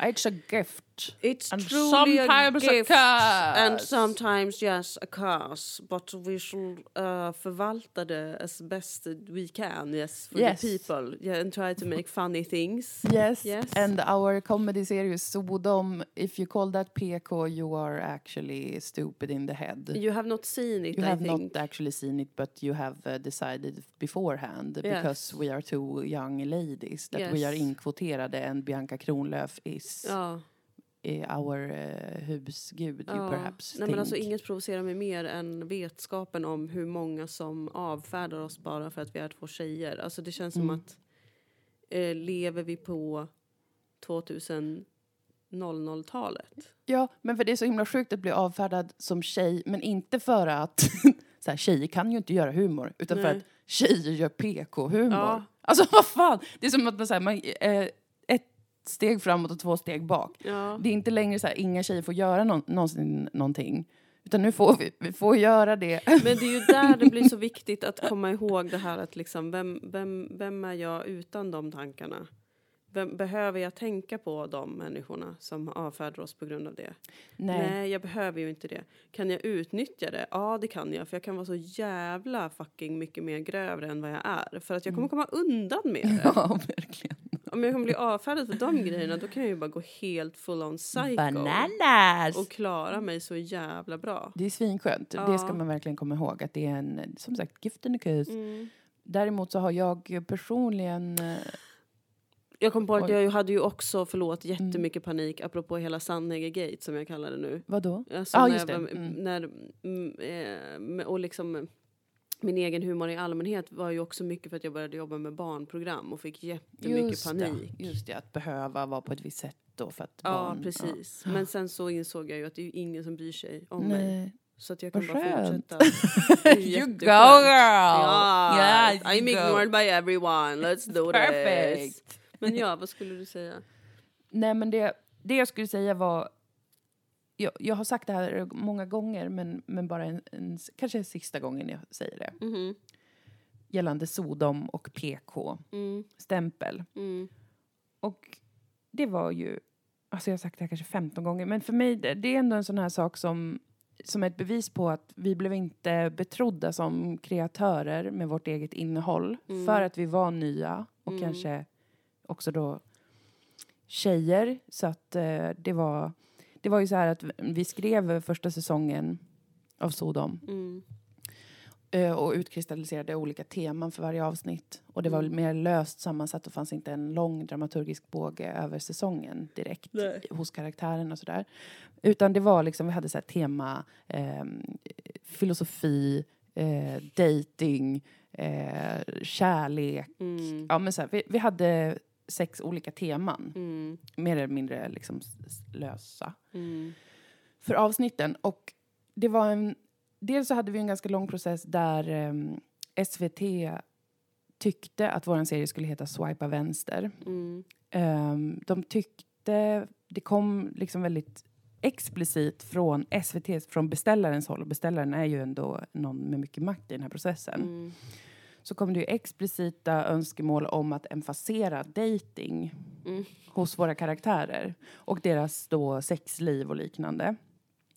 It's a gift. It's And truly a sometimes a gift curse. and sometimes yes a curse but we should uh, förvalta det as best we can yes for Yes. the people yeah, and try to make funny things. Yes. Yes. And our comedy series Sodom, if you call that PK, you are actually stupid in the head. You have not seen it You I have think. not actually seen it, but you have uh, decided beforehand Yes. because we are two young ladies that we are Yes. inkvoterade and Bianca Kronlöf is Ja. uh, our uh, husgud, Ja. perhaps Nej, think. men alltså, inget provocerar mig mer än vetskapen om hur många som avfärdar oss bara för att vi är två tjejer. Alltså, det känns som Mm. att eh, lever vi på 2000-talet? Ja, men för det är så himla sjukt att bli avfärdad som tjej, men inte för att så här, tjejer kan ju inte göra humor, utan för Nej. att tjejer gör PK-humor. Ja. Alltså vad fan, det är som att man, så här, man eh, steg framåt och två steg bak. Ja. Det är inte längre så här, inga tjejer får göra någon, någonsin någonting. Utan nu får vi, vi får göra det. Men det är ju där det blir så viktigt att komma ihåg det här att liksom, vem, vem, vem är jag utan de tankarna? Vem, behöver jag tänka på de människorna som avfärdar oss på grund av det? Nej. Nej, jag behöver ju inte det. Kan jag utnyttja det? Ja, det kan jag. För jag kan vara så jävla fucking mycket mer grövre än vad jag är. För att jag kommer komma undan med det. Ja, verkligen. Om jag kommer bli avfärdad för de grejerna då kan jag ju bara gå helt full on psycho. Bananas! Och klara mig så jävla bra. Det är svinskönt. Ja. Det ska man verkligen komma ihåg. Att det är en, som sagt, gift and a curse. Mm. Däremot så har jag personligen... eh, Jag kom på att jag hade ju också, förlåt, jättemycket panik apropå hela Sandhäger-gate som jag kallar det nu. Vadå? Alltså när just jag det. Mm. När, mm, eh, och liksom min egen humor i allmänhet var ju också mycket för att jag började jobba med barnprogram och fick jättemycket Just panik. Det, just det, att behöva vara på ett visst sätt då för att Ja, barn... precis. Men sen så insåg jag ju att det är ju ingen som bryr sig om mig. Nej. Så att jag kan Vad bara skönt. fortsätta. You go girl! Ja, Yeah, I'm you go. ignored by everyone. Let's do this. Perfect. Men ja, vad skulle du säga? Nej, men det, det jag skulle säga var... Jag, jag har sagt det här många gånger, men, men bara en, en, kanske sista gången jag säger det. Mhm. Gällande Sodom och PK-stämpel. Mm, mm, Och det var ju... Alltså jag har sagt det här kanske 15 gånger, men för mig det, det är ändå en sån här sak som, som är ett bevis på att vi blev inte betrodda som kreatörer med vårt eget innehåll. Mm. För att vi var nya och Mm. kanske också då tjejer. Så att eh, det var... Det var ju så här att vi skrev första säsongen av Sodom mm, eh, och utkristalliserade olika teman för varje avsnitt. Och det var Mm. mer löst sammansatt och fanns inte en lång dramaturgisk båge över säsongen direkt Nej. hos karaktären och sådär. Utan det var liksom, vi hade så här tema ehm, filosofi, eh, dating, eh, kärlek. mm, Ja, men så här, vi, vi hade sex olika teman, mm, mer eller mindre liksom lösa mm, för avsnitten. Och det var en... Dels så hade vi en ganska lång process där ehm, SVT tyckte att vår serie skulle heta Swipa vänster. mm, Ehm, de tyckte... Det kom liksom väldigt explicit från SVT, från beställarens håll. Och beställaren är ju ändå någon med mycket makt i den här processen. Så kom det ju explicita önskemål om att emfasera dating mm. hos våra karaktärer. Och deras då sexliv och liknande.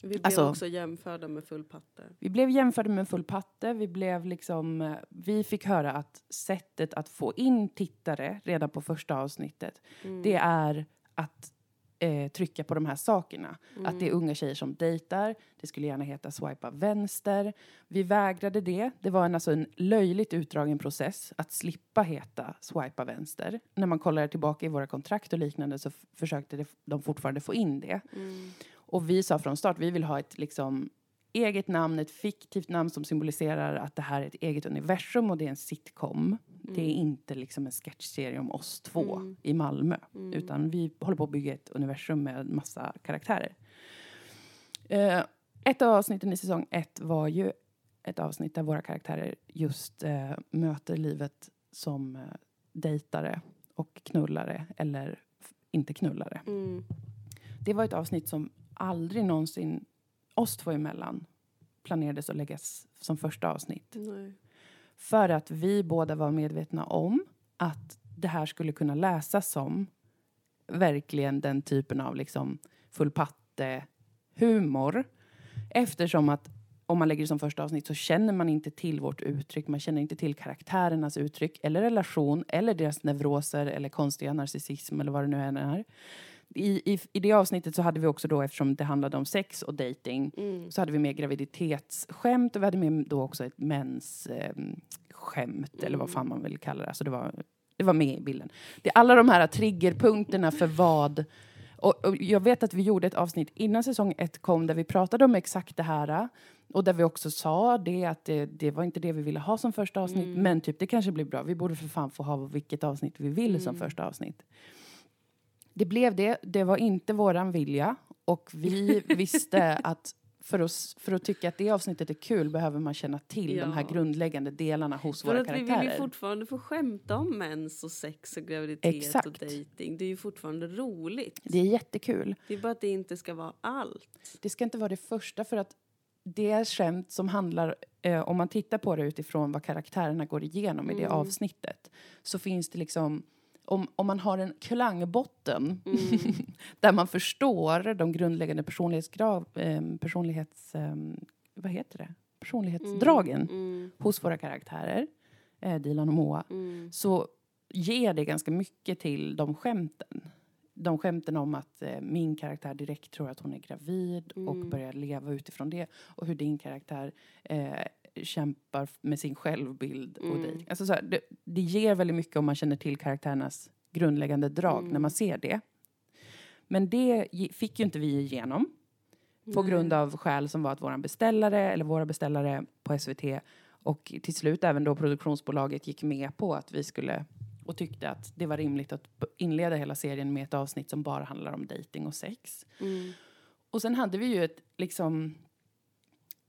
Vi blev Alltså- också jämförda med full patte. Vi blev jämförda med full patte. Vi, blev liksom, eh, vi fick höra att sättet att få in tittare redan på första avsnittet Mm. det är att eh, trycka på de här sakerna. Att det är unga tjejer som dejtar, det skulle gärna heta swipa vänster. Vi vägrade det. Det var en, alltså en löjligt utdragen process att slippa heta swipa vänster. När man kollar tillbaka i våra kontrakt och liknande så försökte det, de fortfarande få in det. Mm. Och vi sa från start, vi vill ha ett liksom eget namn, ett fiktivt namn som symboliserar att det här är ett eget universum och det är en sitcom. Det är inte liksom en sketchserie om oss två Mm. i Malmö. Utan vi håller på att bygga ett universum med massa karaktärer. Eh, ett av avsnitten i säsong ett var ju ett avsnitt där våra karaktärer just eh, möter livet som eh, dejtare och knullare eller inte knullare. Mm. Det var ett avsnitt som aldrig någonsin oss två emellan planerades att läggas som första avsnitt. Nej. För att vi båda var medvetna om att det här skulle kunna läsas som verkligen den typen av liksom full patte humor. Eftersom att om man lägger det som första avsnitt så känner man inte till vårt uttryck, man känner inte till karaktärernas uttryck eller relation eller deras neuroser eller konstiga narcissism eller vad det nu än är. I, i, I det avsnittet så hade vi också då, eftersom det handlade om sex och dating, Mm. så hade vi med graviditetsskämt och vi hade med då också ett mens eh, skämt eller vad fan man vill kalla det. Alltså det, var, det var med i bilden. Det är alla de här triggerpunkterna för vad och, och jag vet att vi gjorde ett avsnitt innan säsong ett kom där vi pratade om exakt det här. Och där vi också sa det att det, det var inte det vi ville ha som första avsnitt. Men typ det kanske blir bra. Vi borde för fan få ha vilket avsnitt vi vill som första avsnitt. Det blev det. Det var inte våran vilja. Och vi visste att för att, för att tycka att det avsnittet är kul behöver man känna till de här Ja. grundläggande delarna hos För våra att vi vill karaktärer. ju fortfarande få skämta om mens och sex och graviditet och Exakt. dating. Det är ju fortfarande roligt. Det är jättekul. Det är bara att det inte ska vara allt. Det ska inte vara det första för att det är skämt som handlar, eh, om man tittar på det utifrån vad karaktärerna går igenom i det avsnittet, så finns det liksom, om, om man har en klangbotten där man förstår de grundläggande personlighetsgrav, eh, personlighets, eh, vad heter det? personlighetsdragen Mm. hos våra karaktärer, eh, Dilan och Moa, Mm. så ger det ganska mycket till de skämten. De skämten om att eh, min karaktär direkt tror att hon är gravid och börjar leva utifrån det. Och hur din karaktär eh, kämpar med sin självbild. Och det. Alltså så här, det, det ger väldigt mycket om man känner till karaktärernas grundläggande drag när man ser det. Men det fick ju inte vi igenom. På grund av skäl som var att våran beställare, eller våra beställare på SVT och till slut även då produktionsbolaget gick med på att vi skulle och tyckte att det var rimligt att inleda hela serien med ett avsnitt som bara handlar om dating och sex. Mm. Och sen hade vi ju ett liksom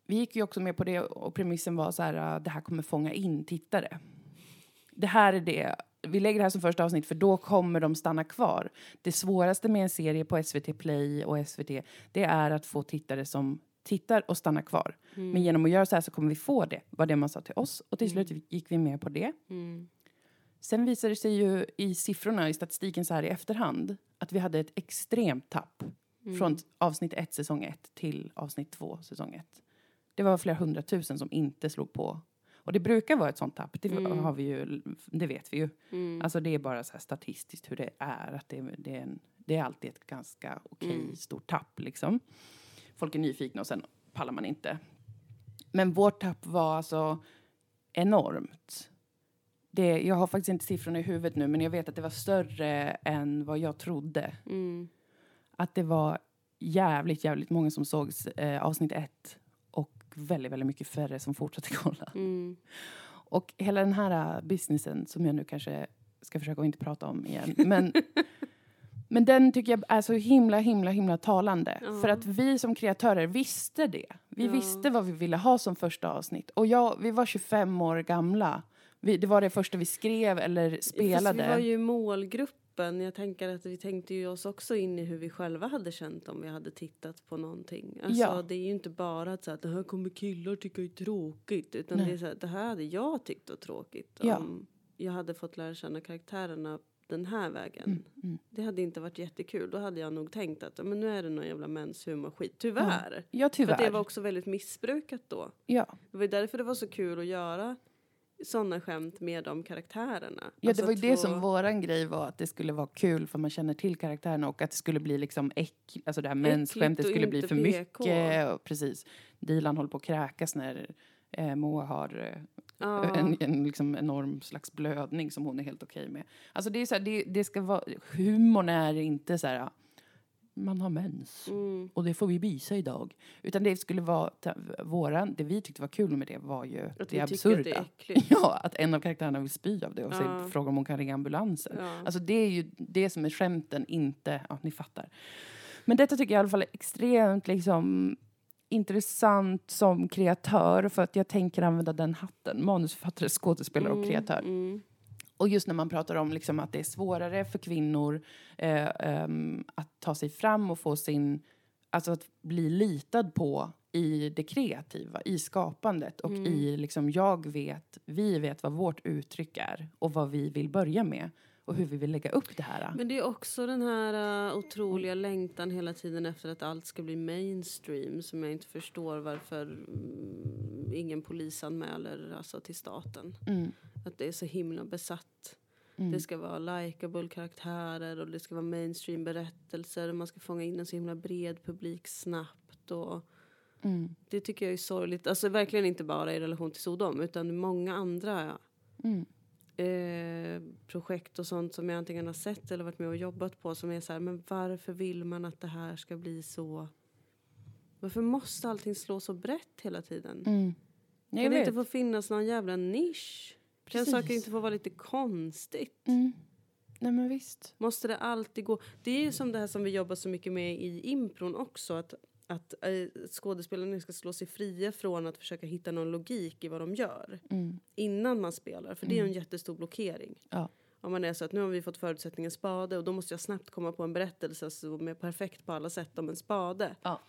vi gick ju också med på det och premissen var så här, äh, det här kommer fånga in tittare. Det här är det, vi lägger det här som första avsnitt för då kommer de stanna kvar. Det svåraste med en serie på SVT Play och SVT, det är att få tittare som tittar och stannar kvar. Men genom att göra så här så kommer vi få det, var det man sa till oss. Och till slut gick vi med på det. Mm. Sen visade det sig ju i siffrorna, i statistiken så här i efterhand, att vi hade ett extremt tapp från avsnitt 1 säsong 1 till avsnitt 2 säsong 1. Det var flera hundratusen som inte slog på. Och det brukar vara ett sånt tapp, det, har vi ju, det vet vi ju. Mm. Alltså det är bara så här statistiskt hur det är, att det, det, är, en, det är alltid ett ganska okej stort tapp liksom. Folk är nyfikna och sen pallar man inte. Men vårt tapp var alltså enormt. Det, jag har faktiskt inte siffrorna i huvudet nu, men jag vet att det var större än vad jag trodde. Mm. Att det var jävligt, jävligt många som såg eh, avsnitt ett väldigt, väldigt mycket färre som fortsatte kolla. Mm. Och hela den här uh, businessen som jag nu kanske ska försöka att inte prata om igen. Men, men den tycker jag är så himla, himla, himla talande. Ja. För att vi som kreatörer visste det. Vi Ja. visste vad vi ville ha som första avsnitt. Och jag, vi var 25 år gamla. Vi, det var det första vi skrev eller spelade. Fast vi var ju i målgruppen. Jag tänker att vi tänkte ju oss också in i hur vi själva hade känt om vi hade tittat på någonting. Alltså, Ja. Det är ju inte bara att, så att det här kommer killar tycka är tråkigt. Utan Nej. det, är så här, det här hade jag tyckt var tråkigt. Ja. Om jag hade fått lära känna karaktärerna den här vägen. Mm, mm. Det hade inte varit jättekul. Då hade jag nog tänkt att men nu är det någon jävla menshumor-skit. Tyvärr. Ja, För tyvärr. att det var också väldigt missbrukat då. ja. Det var därför det var så kul att göra sådana skämt med de karaktärerna. Ja, Alltså det var ju att det som våran grej var, att det skulle vara kul för man känner till karaktärerna och att det skulle bli liksom äck, alltså det här mensskämtet skulle bli för PK. mycket. Och precis. Dilan håller på att kräkas när eh, Moa har Ja. en, en liksom enorm slags blödning som hon är helt okej med. Alltså det är så här, det, det ska vara, humorn är inte så här, man har mens Mm. och det får vi visa idag. Utan det skulle vara, våran, det vi tyckte var kul med det var ju Att det tycker att absurda. det är äckligt. Ja, att en av karaktärerna vill spy av det och Ja. frågar om hon kan ringa ambulansen. Ja. Alltså det är ju det som är skämten, inte, ja ni fattar. Men detta tycker jag i alla fall är extremt liksom intressant som kreatör för att jag tänker använda den hatten, manusförfattare, skådespelare och Mm, kreatör. Mm. Och just när man pratar om liksom att det är svårare för kvinnor eh, ehm, att ta sig fram och få sin... Alltså att bli litad på i det kreativa, i skapandet och Mm. i liksom jag vet, vi vet vad vårt uttryck är och vad vi vill börja med och hur vi vill lägga upp det här. Men det är också den här uh, otroliga längtan hela tiden efter att allt ska bli mainstream som jag inte förstår varför mm, ingen polisanmäler alltså, till staten. Mm. Att det är så himla besatt. Mm. Det ska vara likable karaktärer och det ska vara mainstream berättelser och man ska fånga in en så himla bred publik snabbt. Och Mm. det tycker jag är sorgligt. Alltså verkligen inte bara i relation till Sodom utan många andra Mm. eh, projekt och sånt som jag antingen har sett eller varit med och jobbat på som är så här, men varför vill man att det här ska bli så? Varför måste allting slå så brett hela tiden? Mm. kan det inte få finnas någon jävla nisch? Kan Precis. saker inte få vara lite konstigt? Mm. Nej men visst. Måste det alltid gå? Det är ju som det här som vi jobbar så mycket med i impron också. Att, att eh, skådespelarna ska slå sig fria från att försöka hitta någon logik i vad de gör. Mm. Innan man spelar. För det är en jättestor blockering. Ja. Om man är så att nu har vi fått förutsättningen spade och då måste jag snabbt komma på en berättelse som är perfekt på alla sätt om en spade. Ja.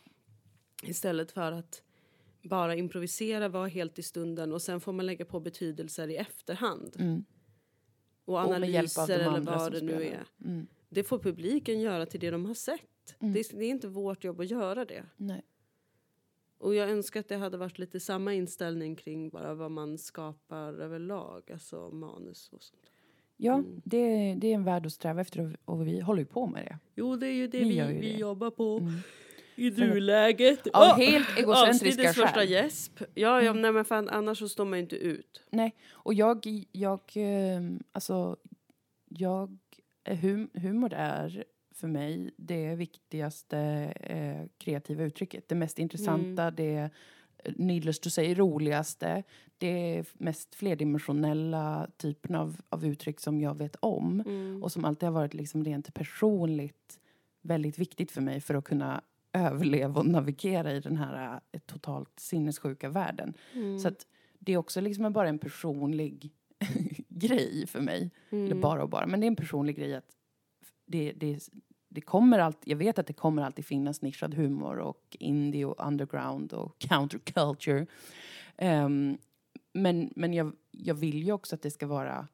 Istället för att bara improvisera, vara helt i stunden och sen får man lägga på betydelser i efterhand. Mm. Och Och analyser de eller vad det nu är. Mm. Det får publiken göra till det de har sett. Mm. Det, är, det är inte vårt jobb att göra det. Nej. Och jag önskar att det hade varit lite samma inställning kring bara vad man skapar överlag, alltså manus och sånt. Ja, Mm. det, det är en värld att sträva efter och, och vi håller ju på med det. Jo, det är ju det Vi vi, vi jobbar på Mm. I nuläget. Av Åh! helt egocentriska Avsnittets första skäl. gäsp. Ja, ja Mm. nej, men fan, annars så står man ju inte ut. Nej, och jag, jag, eh, alltså, jag, eh, hum, humor är för mig det viktigaste eh, kreativa uttrycket. Det mest intressanta, Mm. det needless to say roligaste, det mest flerdimensionella typen av, av uttryck som jag vet om. Mm. Och som alltid har varit liksom rent personligt väldigt viktigt för mig för att kunna överleva och navigera i den här eh, totalt sinnessjuka världen. Mm. Så att det är också liksom bara en personlig grej för mig. Eller Mm. bara och bara, men det är en personlig grej att det, det, det kommer alltid, jag vet att det kommer alltid finnas nischad humor och indie och underground och counterculture. Ehm, men men jag, jag vill ju också att det ska vara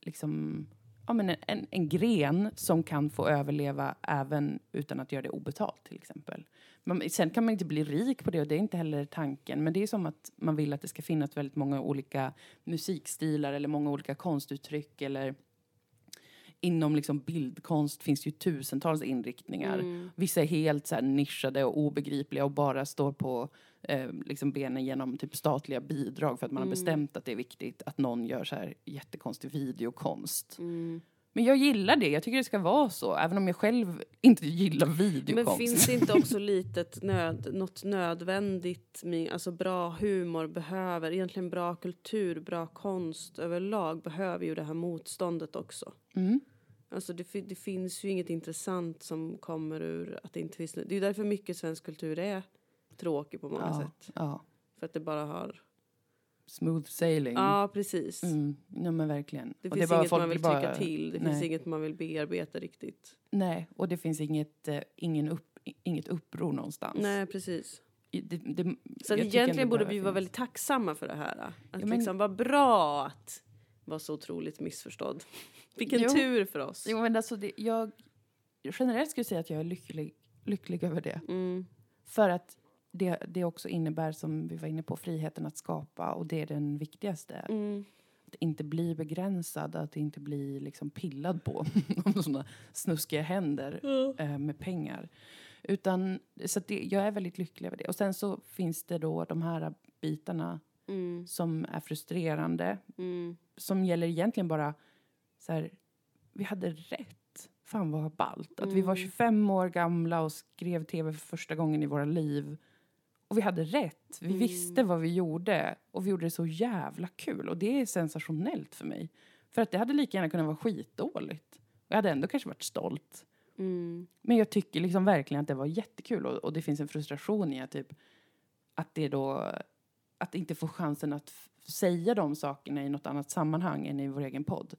liksom ja, men en, en, en gren som kan få överleva även utan att göra det obetalt till exempel. Man, sen kan man inte bli rik på det och det är inte heller tanken. Men det är som att man vill att det ska finnas väldigt många olika musikstilar eller många olika konstuttryck eller inom liksom bildkonst finns ju tusentals inriktningar. Mm. Vissa är helt så nischade och obegripliga och bara står på eh, liksom benen genom typ statliga bidrag för att man Mm. har bestämt att det är viktigt att någon gör så här jättekonstig videokonst. Mm. Men jag gillar det, jag tycker det ska vara så, även om jag själv inte gillar Men videokonst. finns det inte också litet nöd, något nödvändigt, alltså bra humor behöver, egentligen bra kultur, bra konst överlag behöver ju det här motståndet också. Mm. Alltså det, det finns ju inget intressant som kommer ur att det inte finns, det är ju därför mycket svensk kultur är tråkig på många Ja, sätt. ja. För att det bara har, Smooth sailing. ja precis. Mm. Ja, men verkligen. Det Och finns bara- inget man vill bara- trycka till, det nej. finns inget man vill bearbeta riktigt. Nej, och det finns inget, eh, ingen upp, inget uppror någonstans. Nej precis. Det, det, Så egentligen borde vi vara väldigt tacksamma för det här. Att Ja, men- liksom vara bra att vara så otroligt missförstådd. Vilken Jo. tur för oss. Jo, men alltså det, jag generellt skulle säga att jag är lycklig, lycklig över det. Mm. För att det, det också innebär, som vi var inne på, friheten att skapa och det är den viktigaste. Mm. Att inte bli begränsad, att inte bli liksom pillad på av sådana snuskiga händer eh, med pengar. Utan, så det, jag är väldigt lycklig över det. Och sen så finns det då de här bitarna Mm. som är frustrerande. Mm. Som gäller egentligen bara så här, vi hade rätt. Fan vad ballt. Att vi var 25 år gamla och skrev tv för första gången i våra liv. Och vi hade rätt. Vi visste vad vi gjorde. Och vi gjorde det så jävla kul. Och det är sensationellt för mig. För att det hade lika gärna kunnat vara skitdåligt. Jag hade ändå kanske varit stolt. Mm. Men jag tycker liksom verkligen att det var jättekul. Och, och det finns en frustration i att, typ, att det då... Att inte få chansen att säga de sakerna i något annat sammanhang än i vår egen podd.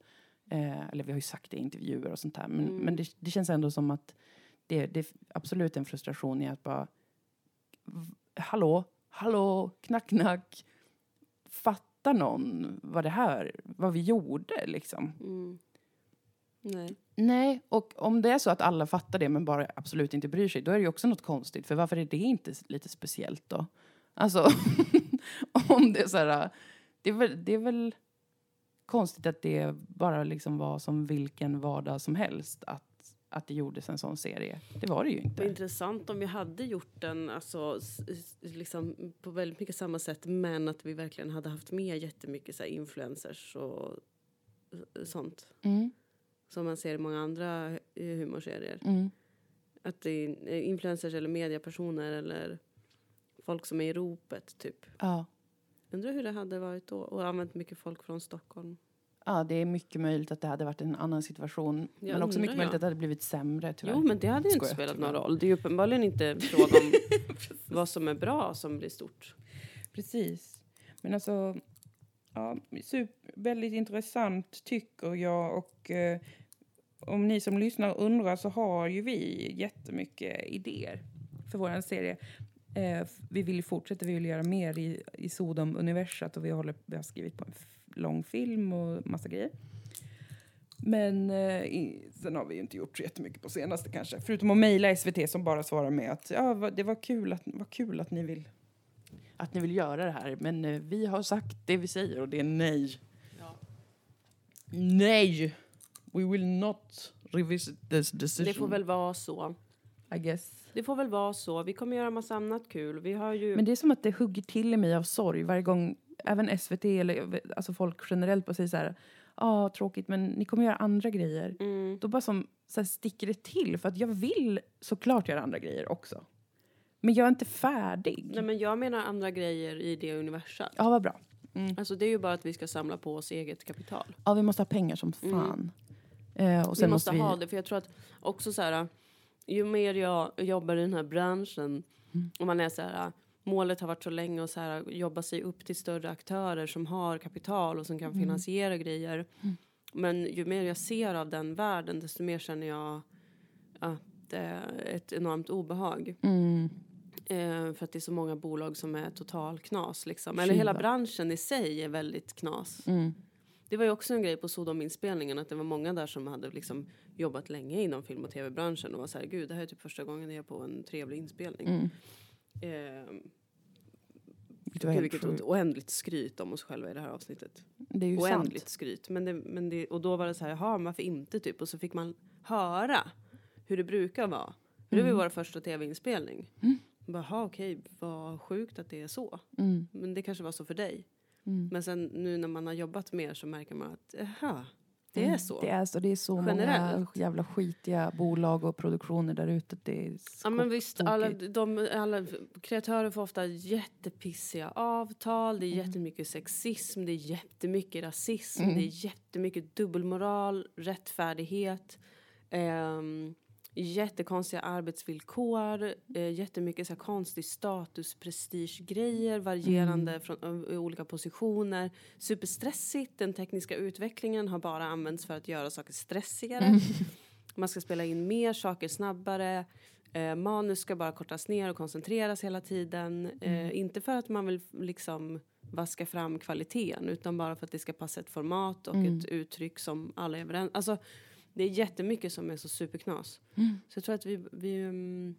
Eh, eller vi har ju sagt det i intervjuer och sånt här. Men, Mm. men det, det känns ändå som att det, det är absolut en frustration i att bara... Hallå, hallå, knack, knack. Fattar någon vad det här, vad vi gjorde liksom? Mm. Nej. Nej, och om det är så att alla fattar det men bara absolut inte bryr sig, då är det ju också något konstigt. För varför är det inte lite speciellt då? Alltså, om det är så här, det är väl, det är väl konstigt att det bara liksom var som vilken vardag som helst att, att det gjordes en sån serie. Det var det ju inte. intressant om vi hade gjort den alltså, liksom, på väldigt mycket samma sätt men att vi verkligen hade haft med jättemycket så här, influencers och sånt. Mm, Som man ser i många andra eh, humorserier. mm, Att det är eh, influencers eller mediapersoner eller folk som är i ropet typ. ja. Undrar hur det hade varit då och använt mycket folk från Stockholm. Ja, det är mycket möjligt att det hade varit en annan situation. Jag men också mycket undrar, möjligt att det hade blivit sämre tyvärr. Jo men det hade ju inte spelat någon roll. Det är ju uppenbarligen inte fråga om vad som är bra som blir stort. Precis. Men alltså, ja, super, väldigt intressant tycker jag. Och eh, om ni som lyssnar undrar så har ju vi jättemycket idéer för vår serie. Eh, vi vill ju fortsätta, vi vill göra mer i, i Sodom-universat och vi, håller, vi har skrivit på en lång film och massa grejer. Men eh, i, sen har vi ju inte gjort så jättemycket på senaste kanske. Förutom att mejla SVT som bara svarar med att ja, det var kul att, vad kul att ni vill att ni vill göra det här. Men eh, vi har sagt det vi säger och det är nej. Nej! We will not revisit this decision. Det får väl vara så. I guess. Det får väl vara så. Vi kommer göra massa annat kul. Vi har ju... Men det är som att det hugger till i mig av sorg varje gång även SVT eller alltså folk generellt bara säger så här. Ja, ah, tråkigt, men ni kommer göra andra grejer. mm. Då bara som så här, sticker det till för att jag vill såklart göra andra grejer också. Men jag är inte färdig. Nej, men jag menar andra grejer i det universum. Ja, vad bra. Alltså det är ju bara att vi ska samla på oss eget kapital. Ja, vi måste ha pengar som fan. Eh, och sen vi måste, vi... ha det, för jag tror att också så här, ju mer jag jobbar i den här branschen och man är så här, målet har varit så länge att så här, jobba sig upp till större aktörer som har kapital och som kan finansiera grejer. Men ju mer jag ser av den världen, desto mer känner jag att det är ett enormt obehag. Mm. Eh, för att det är så många bolag som är total knas. Liksom. Eller hela branschen i sig är väldigt knas. Mm. Det var ju också en grej på Sodom-inspelningen att det var många där som hade liksom jobbat länge inom film och tv-branschen och var så här, gud det här är typ första gången jag är på en trevlig inspelning. Mm. Eh, gud, vilket sjukt. oändligt skryt om oss själva i det här avsnittet. Det är ju Oändligt sant. skryt. Men det, men det, och då var det så här, jaha, varför inte typ? Och så fick man höra hur det brukar vara. För det var ju vår första tv-inspelning. Mm. Bara, Jaha, okej, vad sjukt att det är så. Mm. Men det kanske var så för dig. Mm. Men sen nu när man har jobbat mer så märker man att, jaha, det är Mm. så. Det är så, det är så många Generellt. jävla skitiga bolag och produktioner där ute. Det är Ja men visst, alla, de, alla kreatörer får ofta jättepissiga avtal, det är Mm. jättemycket sexism, det är jättemycket rasism, det är jättemycket dubbelmoral, rättfärdighet, ehm, jättekonstiga arbetsvillkor, eh, jättemycket så här konstig status, prestigegrejer, varierande Mm. från i olika positioner. Superstressigt, den tekniska utvecklingen har bara använts för att göra saker stressigare. Mm. Man ska spela in mer saker snabbare. Eh, manus ska bara kortas ner och koncentreras hela tiden. Mm. Eh, inte för att man vill liksom vaska fram kvaliteten utan bara för att det ska passa ett format och Mm. ett uttryck som alla är överens Alltså, det är jättemycket som är så superknas. Mm. Så jag tror att vi, vi mm,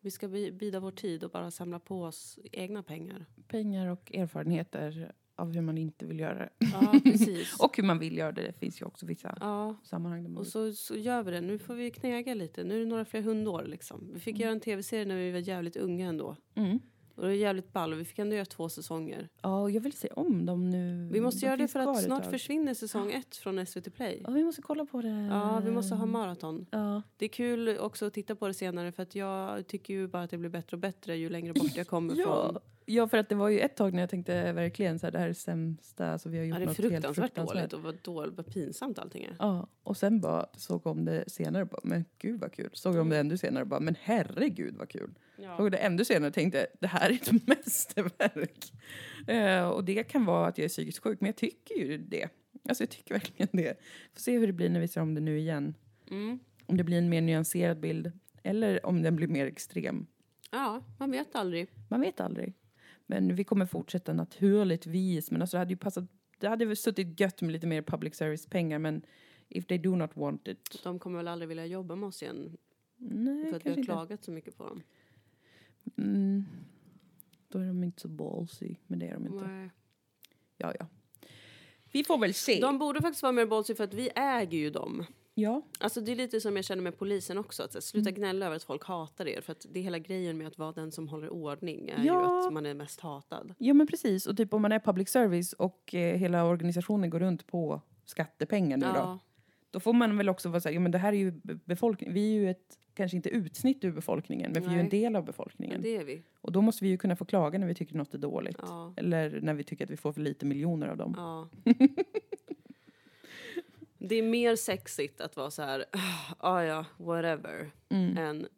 Vi ska bi- bida vår tid och bara samla på oss egna pengar. Pengar och erfarenheter av hur man inte vill göra det. Ja, precis. Och hur man vill göra det. Det finns ju också vissa ja, sammanhang där man och så, så gör vi det. Nu får vi knäga lite. Nu är det några fler hundår liksom. Vi fick göra en tv-serie när vi var jävligt unga ändå. Mm. Och det var jävligt ball. Vi fick ändå göra två säsonger. Ja, och jag vill se om dem nu. Vi måste De göra det för att snart försvinner säsong ett från SVT Play. Ja, vi måste kolla på det. Ja, vi måste ha maraton. Ja. Det är kul också att titta på det senare för att jag tycker ju bara att det blir bättre och bättre ju längre bort jag kommer Ja. från. Ja, för att det var ju ett tag när jag tänkte verkligen så här, det här är det sämsta, alltså vi har gjort Ja, något helt fruktansvärt, dåligt och vad, dåligt, vad pinsamt allting är. Ja, och sen bara såg om det senare bara, men gud vad kul. Såg om det ännu senare bara, men herregud vad kul. Såg det ännu senare och tänkte, det här är ett mästerverk. Eh, och det kan vara att jag är psykiskt sjuk, men jag tycker ju det. Alltså jag tycker verkligen det. Får se hur det blir när vi ser om det nu igen. Mm. Om det blir en mer nyanserad bild, eller om den blir mer extrem. Ja, man vet aldrig. Man vet aldrig. Men vi kommer fortsätta naturligtvis. Men alltså det hade ju passat, det hade väl suttit gött med lite mer public service-pengar, men if they do not want it. De kommer väl aldrig vilja jobba med oss igen Nej, för att vi har inte. klagat så mycket på dem. Mm. Då är de inte så ballsy, men det är de inte. Nej. Ja, ja. Vi får väl se. De borde faktiskt vara mer ballsy för att vi äger ju dem. Ja, Alltså det är lite som jag känner med polisen också. Att sluta Mm. gnälla över att folk hatar er. För att det är hela grejen med att vara den som håller ordning är ju Ja. att man är mest hatad. ja, men precis. Och typ om man är public service och eh, hela organisationen går runt på skattepengar nu då. Ja, Då får man väl också vara så här, ja men det här är ju be- befolkning. Vi är ju ett, kanske inte utsnitt ur befolkningen, men vi är ju en Nej. del av befolkningen. det är vi. Och då måste vi ju kunna få klaga när vi tycker något är dåligt. Ja. Eller när vi tycker att vi får för lite miljoner av dem. Ja. det är mer sexigt att vara så här, ah ja, whatever, Mm. än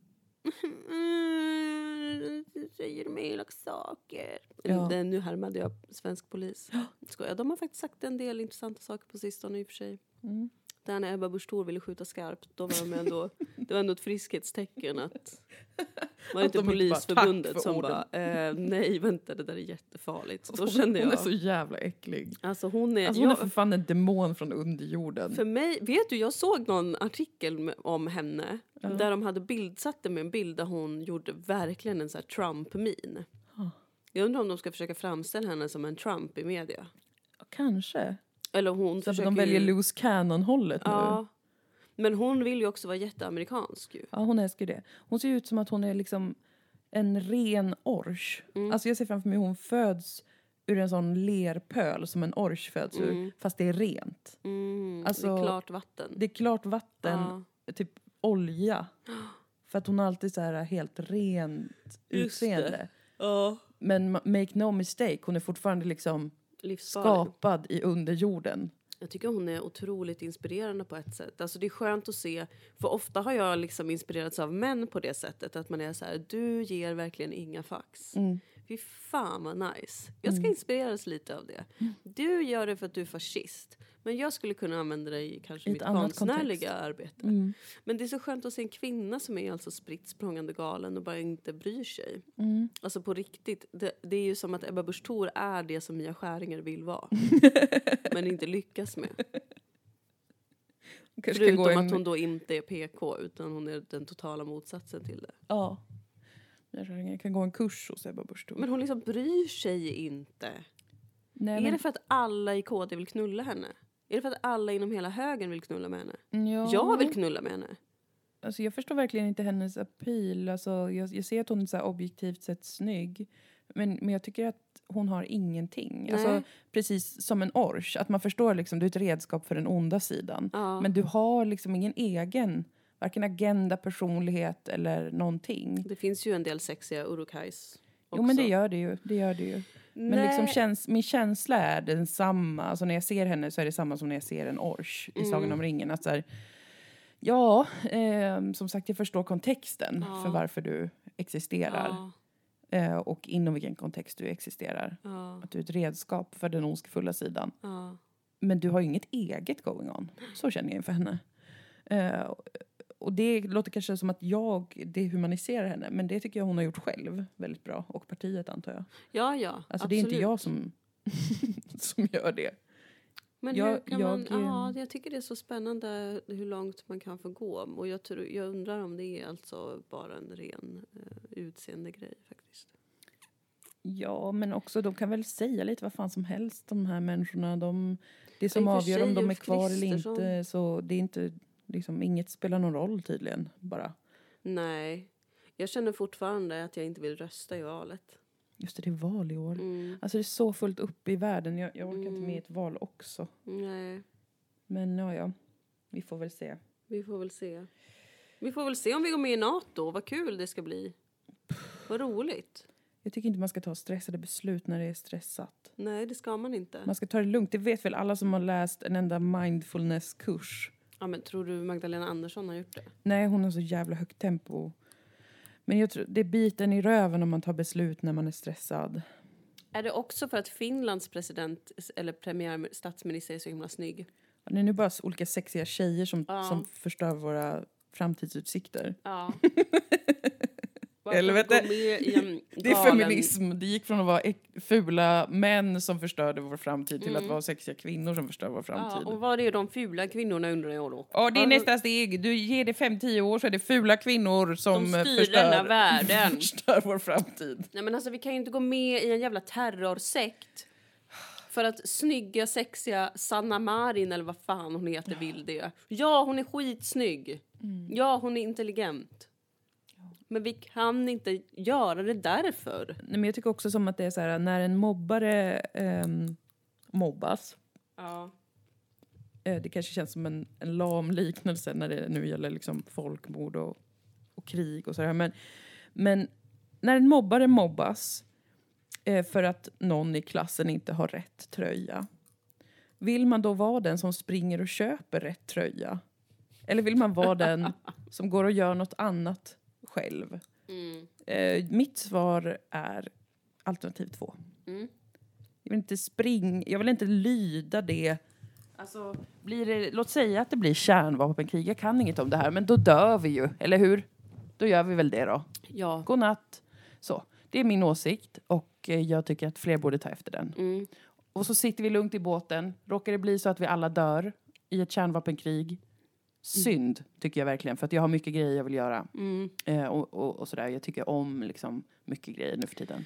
mm, säger de elaka saker. Ja. Det, nu härmade jag svensk polis. Skojar, de har faktiskt sagt en del intressanta saker på sistone i och för sig. Mm. Där när Ebba Busch ville skjuta skarpt, då var de ändå, det var ändå ett friskhetstecken att var det Att inte de inte bara, Polisförbundet "Tack för som orden." bara, eh, nej vänta det där är jättefarligt. Då kände Hon är jag, så jävla äcklig. alltså hon är, Alltså hon är jag, för fan en demon från underjorden. för mig, vet du, jag såg någon artikel om henne Ja. där de hade bildsatt det med en bild där hon gjorde verkligen en sån här Trump-min. Ja. Jag undrar om de ska försöka framställa henne som en Trump i media. Kanske. Eller hon Så att försöker de väljer loose cannon-hållet nu. Men hon vill ju också vara jätteamerikansk ju. Ja, hon älskar det. Hon ser ut som att hon är liksom en ren ors. Mm. Alltså jag ser framför mig hon föds ur en sån lerpöl som en ors föds ur, Mm. fast det är rent. Mm, det Alltså, är klart vatten. Det är klart vatten, Ja. typ olja. För att hon har alltid så här helt rent det. utseende. Ja. Men ma- make no mistake, hon är fortfarande liksom Livsfarlig. skapad i underjorden. Jag tycker hon är otroligt inspirerande på ett sätt. Alltså det är skönt att se, för ofta har jag liksom inspirerats av män på det sättet. Att man är så här, du ger verkligen inga fax. Mm. Fy fan vad nice. Jag ska inspireras lite av det. Du gör det för att du är fascist. Men jag skulle kunna använda det i kanske ett mitt konstnärliga kontext. arbete. Mm. Men det är så skönt att se en kvinna som är alltså spritt språngande galen och bara inte bryr sig. Mm. Alltså på riktigt. Det, det är ju som att Ebba Busch Thor är det som Mia Skäringer vill vara. men inte lyckas med. Kanske Förutom en- att hon då inte är PK utan hon är den totala motsatsen till det. Ja. Jag kan gå en kurs hos Ebba Busch. Men hon liksom bryr sig inte. Nej, Är men, det för att alla i KD vill knulla henne? Är det för att alla inom hela högen vill knulla med henne? ja, Jag vill knulla med henne. Alltså jag förstår verkligen inte hennes appeal. Alltså jag, jag ser att hon är så objektivt sett snygg. Men, men jag tycker att hon har ingenting. Alltså, precis som en ors. Att man förstår liksom, du är ett redskap för den onda sidan. Ja. Men du har liksom ingen egen, varken agenda, personlighet eller någonting. Det finns ju en del sexiga urukais också. Jo men det gör det ju. Det gör det ju. Men Nej. liksom käns min känsla är densamma. Alltså när jag ser henne så är det samma som när jag ser en ors i Mm. Sagan om ringen. Att så här, ja, eh, som sagt jag förstår kontexten Ja. för varför du existerar. Ja, Eh, och inom vilken kontext du existerar. ja, Att du är ett redskap för den ondskefulla sidan. Men du har ju inget eget going on. Så känner jag inför henne. Eh, och det låter kanske som att jag dehumaniserar henne. Men det tycker jag hon har gjort själv väldigt bra. Och partiet antar jag. ja, ja Alltså absolut. det är inte jag som, som gör det. Men Jag- hur kan man, jag, ja, eh, jag tycker det är så spännande hur långt man kan få gå. Och jag, tror, jag undrar om det är alltså bara en ren... eh, utseendegrej faktiskt. Ja, men också de kan väl säga lite vad fan som helst de här människorna. De, det som avgör om de är kvar eller inte. Så det är inte, liksom, inget spelar någon roll tydligen bara. Nej. Jag känner fortfarande att jag inte vill rösta i valet. Just det, det är val i år. Mm. Alltså det är så fullt upp i världen. Jag, jag orkar inte Mm. med ett val också. Nej, Men ja, ja. Vi får väl se. vi får väl se. Vi får väl se om vi går med i Nato. Vad kul det ska bli. Vad roligt. Jag tycker inte man ska ta stressade beslut när det är stressat. Nej, det ska man inte. Man ska ta det lugnt. Det vet väl alla som har läst en enda mindfulness-kurs. Ja, men tror du Magdalena Andersson har gjort det? Nej, hon har så jävla högt tempo. Men jag tror, det är biten i röven om man tar beslut när man är stressad. Är det också för att Finlands president eller premiär statsminister är så himla snygg? Det är nu bara olika sexiga tjejer som, Ja. som förstör våra framtidsutsikter. Ja. Helvete. Det är feminism. Det gick från att vara fula män som förstörde vår framtid till Mm. att vara sexiga kvinnor som förstör vår Ja, framtid. och vad är de fula kvinnorna undrar jag då? Ja, det är nästa steg. Du ger det 5-10 år så är det fula kvinnor som De styr förstör, denna världen. förstör vår framtid. Nej men alltså vi kan ju inte gå med i en jävla terrorsekt. För att snygga, sexiga Sanna Marin eller vad fan hon heter vill det. Ja, hon är skitsnygg. Mm. Ja, hon är intelligent. Men vi kan inte göra det därför. Nej, men jag tycker också som att det är så här när en mobbare ehm, mobbas. Ja. Eh, det kanske känns som en, en lam liknelse när det nu gäller liksom folkmord och, och krig och sådär. Men, men när en mobbare mobbas eh, för att någon i klassen inte har rätt tröja. Vill man då vara den som springer och köper rätt tröja? Eller vill man vara den som går och gör något annat själv? Mm. Eh, mitt svar är alternativ två. Mm. Jag vill inte springa, jag vill inte lyda det. Alltså, blir det, låt säga att det blir kärnvapenkrig, jag kan inget om det här, men då dör vi ju, eller hur? Då gör vi väl det då. Ja. God natt. Så, det är min åsikt och eh, jag tycker att fler borde ta efter den. Mm. Och så sitter vi lugnt i båten. Råkar det bli så att vi alla dör i ett kärnvapenkrig, synd tycker jag verkligen, för att jag har mycket grejer jag vill göra. Mm. Eh, och, och, och sådär. Jag tycker om liksom, mycket grejer nu för tiden.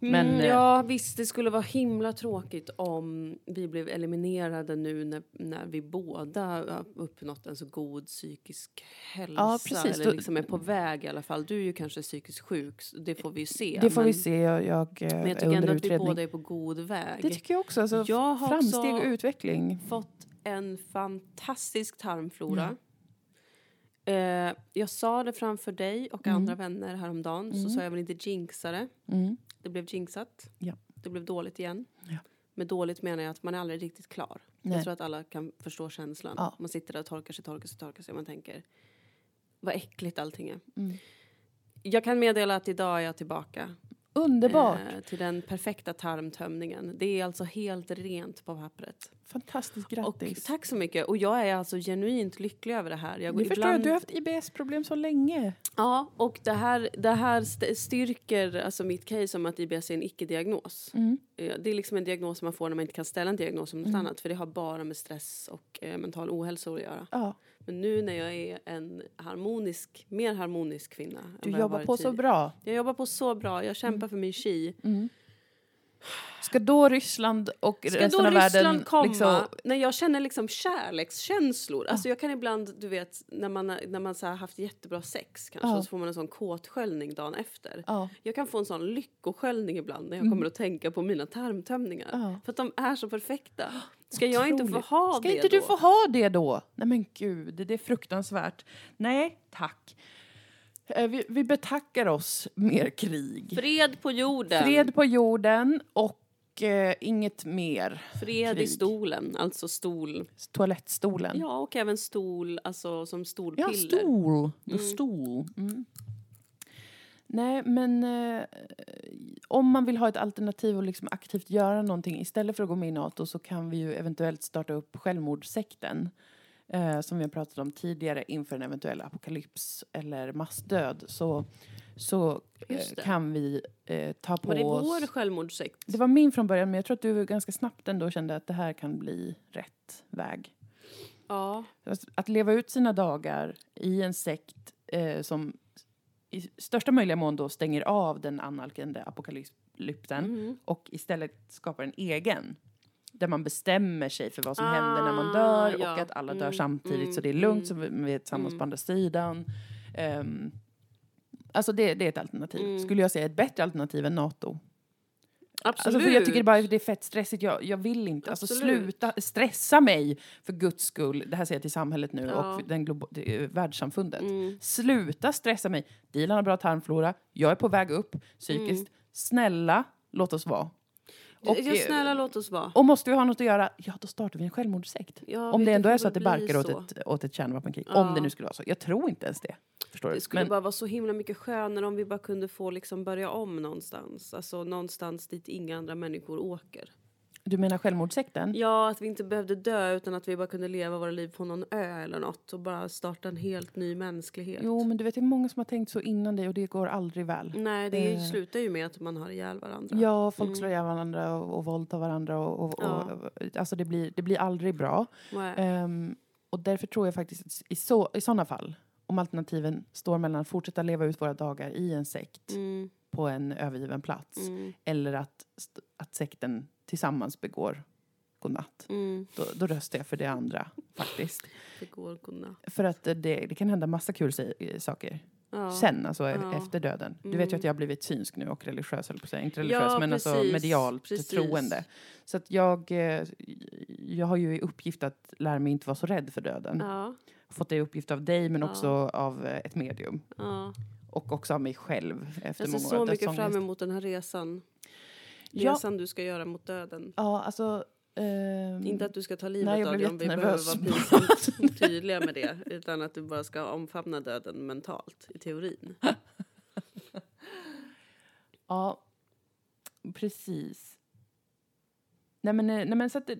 Men, Men, eh, ja, visst, det skulle vara himla tråkigt om vi blev eliminerade nu när, när vi båda har uppnått en så god psykisk hälsa. Ja, precis. Eller liksom är på väg i alla fall. Du är ju kanske psykiskt sjuk, så det får vi ju se. Det får men, vi se. Jag, jag, eh, Men jag tycker ändå att vi båda är på god väg. Det tycker jag också. Alltså, Jag har framsteg och utveckling. fått en fantastisk tarmflora. Eh, jag sa det framför dig och andra vänner häromdagen, så sa jag väl inte jinxa det. Mm. Det blev jinxat. Ja. Det blev dåligt igen. Ja. Med dåligt menar jag att man är aldrig riktigt klar. Nej. Jag tror att alla kan förstå känslan. Ja. Man sitter där och torkar sig, torkar sig, torkar sig och man tänker vad äckligt allting är. Mm. Jag kan meddela att idag är jag tillbaka Underbart. eh, till den perfekta tarmtömningen. Det är alltså helt rent på pappret. Fantastiskt Och, grattis. tack så mycket. Och jag är alltså genuint lycklig över det här. Jag går förstår jag du har haft IBS-problem så länge. Ja, och det här, det här st- styrker alltså mitt case om att IBS är en icke-diagnos. Mm. Eh, Det är liksom en diagnos man får när man inte kan ställa en diagnos om något annat. För det har bara med stress och eh, mental ohälsa att göra. Ja, Men nu när jag är en harmonisk, mer harmonisk kvinna. du jobbar på så bra. Jag jobbar på så bra. Jag kämpar för min chi. Ska då Ryssland och Ska resten då av världen... Ryssland komma Liksom, när jag känner liksom kärlekskänslor? Alltså jag kan ibland, du vet, när man, när man så haft jättebra sex kanske, och så får man en sån kåtsköljning dagen efter. ja. Jag kan få en sån lyckosköljning ibland när jag kommer att tänka på mina tarmtömningar. Mm. För att de är så perfekta. Ska jag inte få Otroligt. ha Ska det inte då? du få ha det då? Nej men gud, det är fruktansvärt. Nej, tack. Eh, Vi, vi betackar oss mer krig. Fred på jorden. Fred på jorden och eh, inget mer. Fred i krig. stolen, alltså stol. Toalettstolen. Ja, och även stol, alltså som Ja, stolpiller. stol. The Mm. stol. Mm. Nej, men eh, om man vill ha ett alternativ och liksom aktivt göra någonting istället för att gå med i Nato så kan vi ju eventuellt starta upp självmordssekten. Eh, som vi har pratat om tidigare inför en eventuell apokalyps eller massdöd. Så, så eh, kan vi eh, ta på Var det oss... vår självmordssekt? Det var min från början men jag tror att du ganska snabbt ändå kände att det här kan bli rätt väg. Ja. Att- Att leva ut sina dagar i en sekt eh, som i största möjliga mån då stänger av den annalkande apokalypsen Mm. och istället skapar en egen. Där man bestämmer sig för vad som Ah, händer när man dör och ja. att alla dör Mm, samtidigt så mm, det är lugnt mm. så vi är tillsammans Mm. på andra sidan. Ehm, alltså det, det är ett alternativ. Mm. Skulle jag säga ett bättre alternativ än NATO. Absolut. Alltså för jag tycker bara att det är fett stressigt. Jag, jag vill inte. Alltså Absolut. sluta stressa mig för guds skull. Det här säger jag till samhället nu Ja. och den globa- det, är världssamfundet. Mm. Sluta stressa mig. Dilan har bra tarmflora. Jag är på väg upp psykiskt. Snälla, låt oss vara. Och, ja, eh, snälla låt oss vara. och måste vi ha något att göra, ja då startar vi en självmordssekt. Ja, Om det ändå är så att det barkar så. åt ett, åt ett kärnvapenkrig. Ja. Om det nu skulle vara så. Jag tror inte ens det. Förstår Det du? skulle Men, bara vara så himla mycket skönare om vi bara kunde få liksom börja om någonstans. Alltså någonstans dit inga andra människor åker. Du menar självmordssekten? Ja, att vi inte behövde dö utan att vi bara kunde leva våra liv på någon ö eller något och bara starta en helt ny mänsklighet. Jo, men du vet det är många som har tänkt så innan dig och det går aldrig väl. Nej, det Eh. slutar ju med att man har ihjäl varandra. Ja, folk Mm. slår ihjäl varandra och, och våldtar varandra. Och, och, Ja. och, alltså det blir, det blir aldrig bra. Ehm, och därför tror jag faktiskt att i, så, i sådana fall, om alternativen står mellan att fortsätta leva ut våra dagar i en sekt Mm, på en övergiven plats mm, eller att, att sekten tillsammans begår godnatt. mm. Då, då röstar jag för det andra faktiskt. Det går godnatt. För att det, det kan hända massa kul se- saker Ja. sen, alltså Ja. efter döden. Du vet ju Mm. att jag har blivit synsk nu och religiös, höll på säga. Inte religiös, Ja, men alltså precis, medialt precis. troende. Så att jag, eh, jag har ju i uppgift att lära mig inte vara så rädd för döden. Ja, Fått det i uppgift av dig, men också av eh, ett medium. Och också av mig själv efter Jag ser så mycket fram emot den här resan. Ja. Resan du ska göra mot döden. Ja, alltså... ehm, Inte att du ska ta Nej, livet jag av dig om vi behöver vara pinsamt tydliga med det. Utan att du bara ska omfamna döden mentalt, i teorin. Ja, precis. Nej men, eh, nej, men så att, det-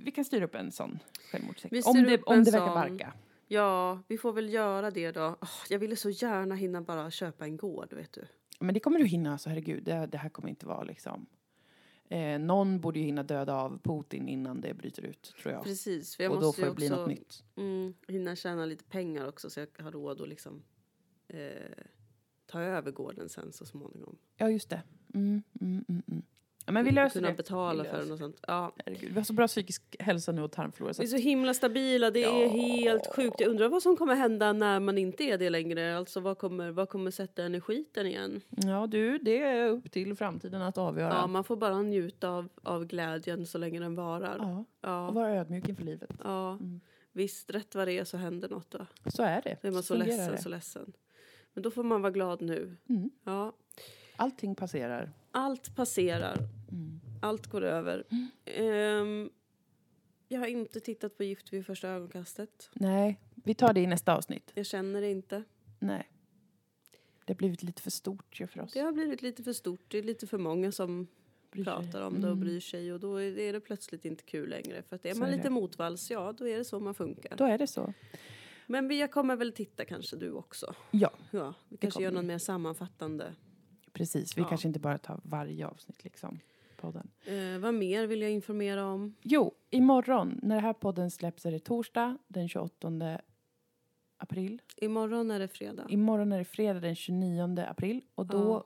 vi kan styra upp en sån självmordssekt. Vi Om det, om det verkar barka. Ja, vi får väl göra det då. Åh, jag ville så gärna hinna bara köpa en gård, vet du. Men det kommer du hinna, så herregud. Det, det här kommer inte vara liksom... Eh, någon borde ju hinna döda av Putin innan det bryter ut, tror jag. Precis, för jag Och då måste får ju det bli något nytt. mm, hinna tjäna lite pengar också så jag har råd att liksom eh, ta över gården sen så småningom. Ja, just det. Mm, mm, mm, mm. Ja, men vi löser Kunna det. betala Vi för löser den och sånt. Ja. Herregud, vi har så bra psykisk hälsa nu och tarmflora. Så Vi är så himla stabila, det är Ja. helt sjukt. Jag undrar vad som kommer hända när man inte är det längre. Alltså vad kommer, vad kommer sätta en i skiten igen? ja, du, det är upp till framtiden att avgöra. Ja, man får bara njuta av, av glädjen så länge den varar. Ja, och Ja, vara ödmjuk inför livet. ja. Mm. Visst, rätt vad det är så händer något då. Så är det. Då är man så fungerar ledsen, det. så ledsen. Men då får man vara glad nu. Mm. Ja. Allting passerar. Allt passerar. Mm. Allt går över. Ehm, jag har inte tittat på Gift vid första ögonkastet. Nej, vi tar det i nästa avsnitt. Jag känner det inte. Nej. Det har blivit lite för stort ju för oss. Det har blivit lite för stort. Det är lite för många som Bryr sig. pratar om det och Mm. bryr sig. Och då är det, plötsligt inte kul längre. För att är Så man är lite det. motvalls, ja då är det så man funkar. Då är det så. Men vi, jag kommer väl titta kanske du också. Ja, Ja, vi kanske kommer gör någon mer sammanfattande. precis. Vi Ja. kanske inte bara tar varje avsnitt liksom. Podden. Eh, vad mer vill jag informera om? Jo, imorgon när den här podden släpps är det torsdag den 28 april. Imorgon är det fredag. Imorgon är det fredag den 29 april och då Ja.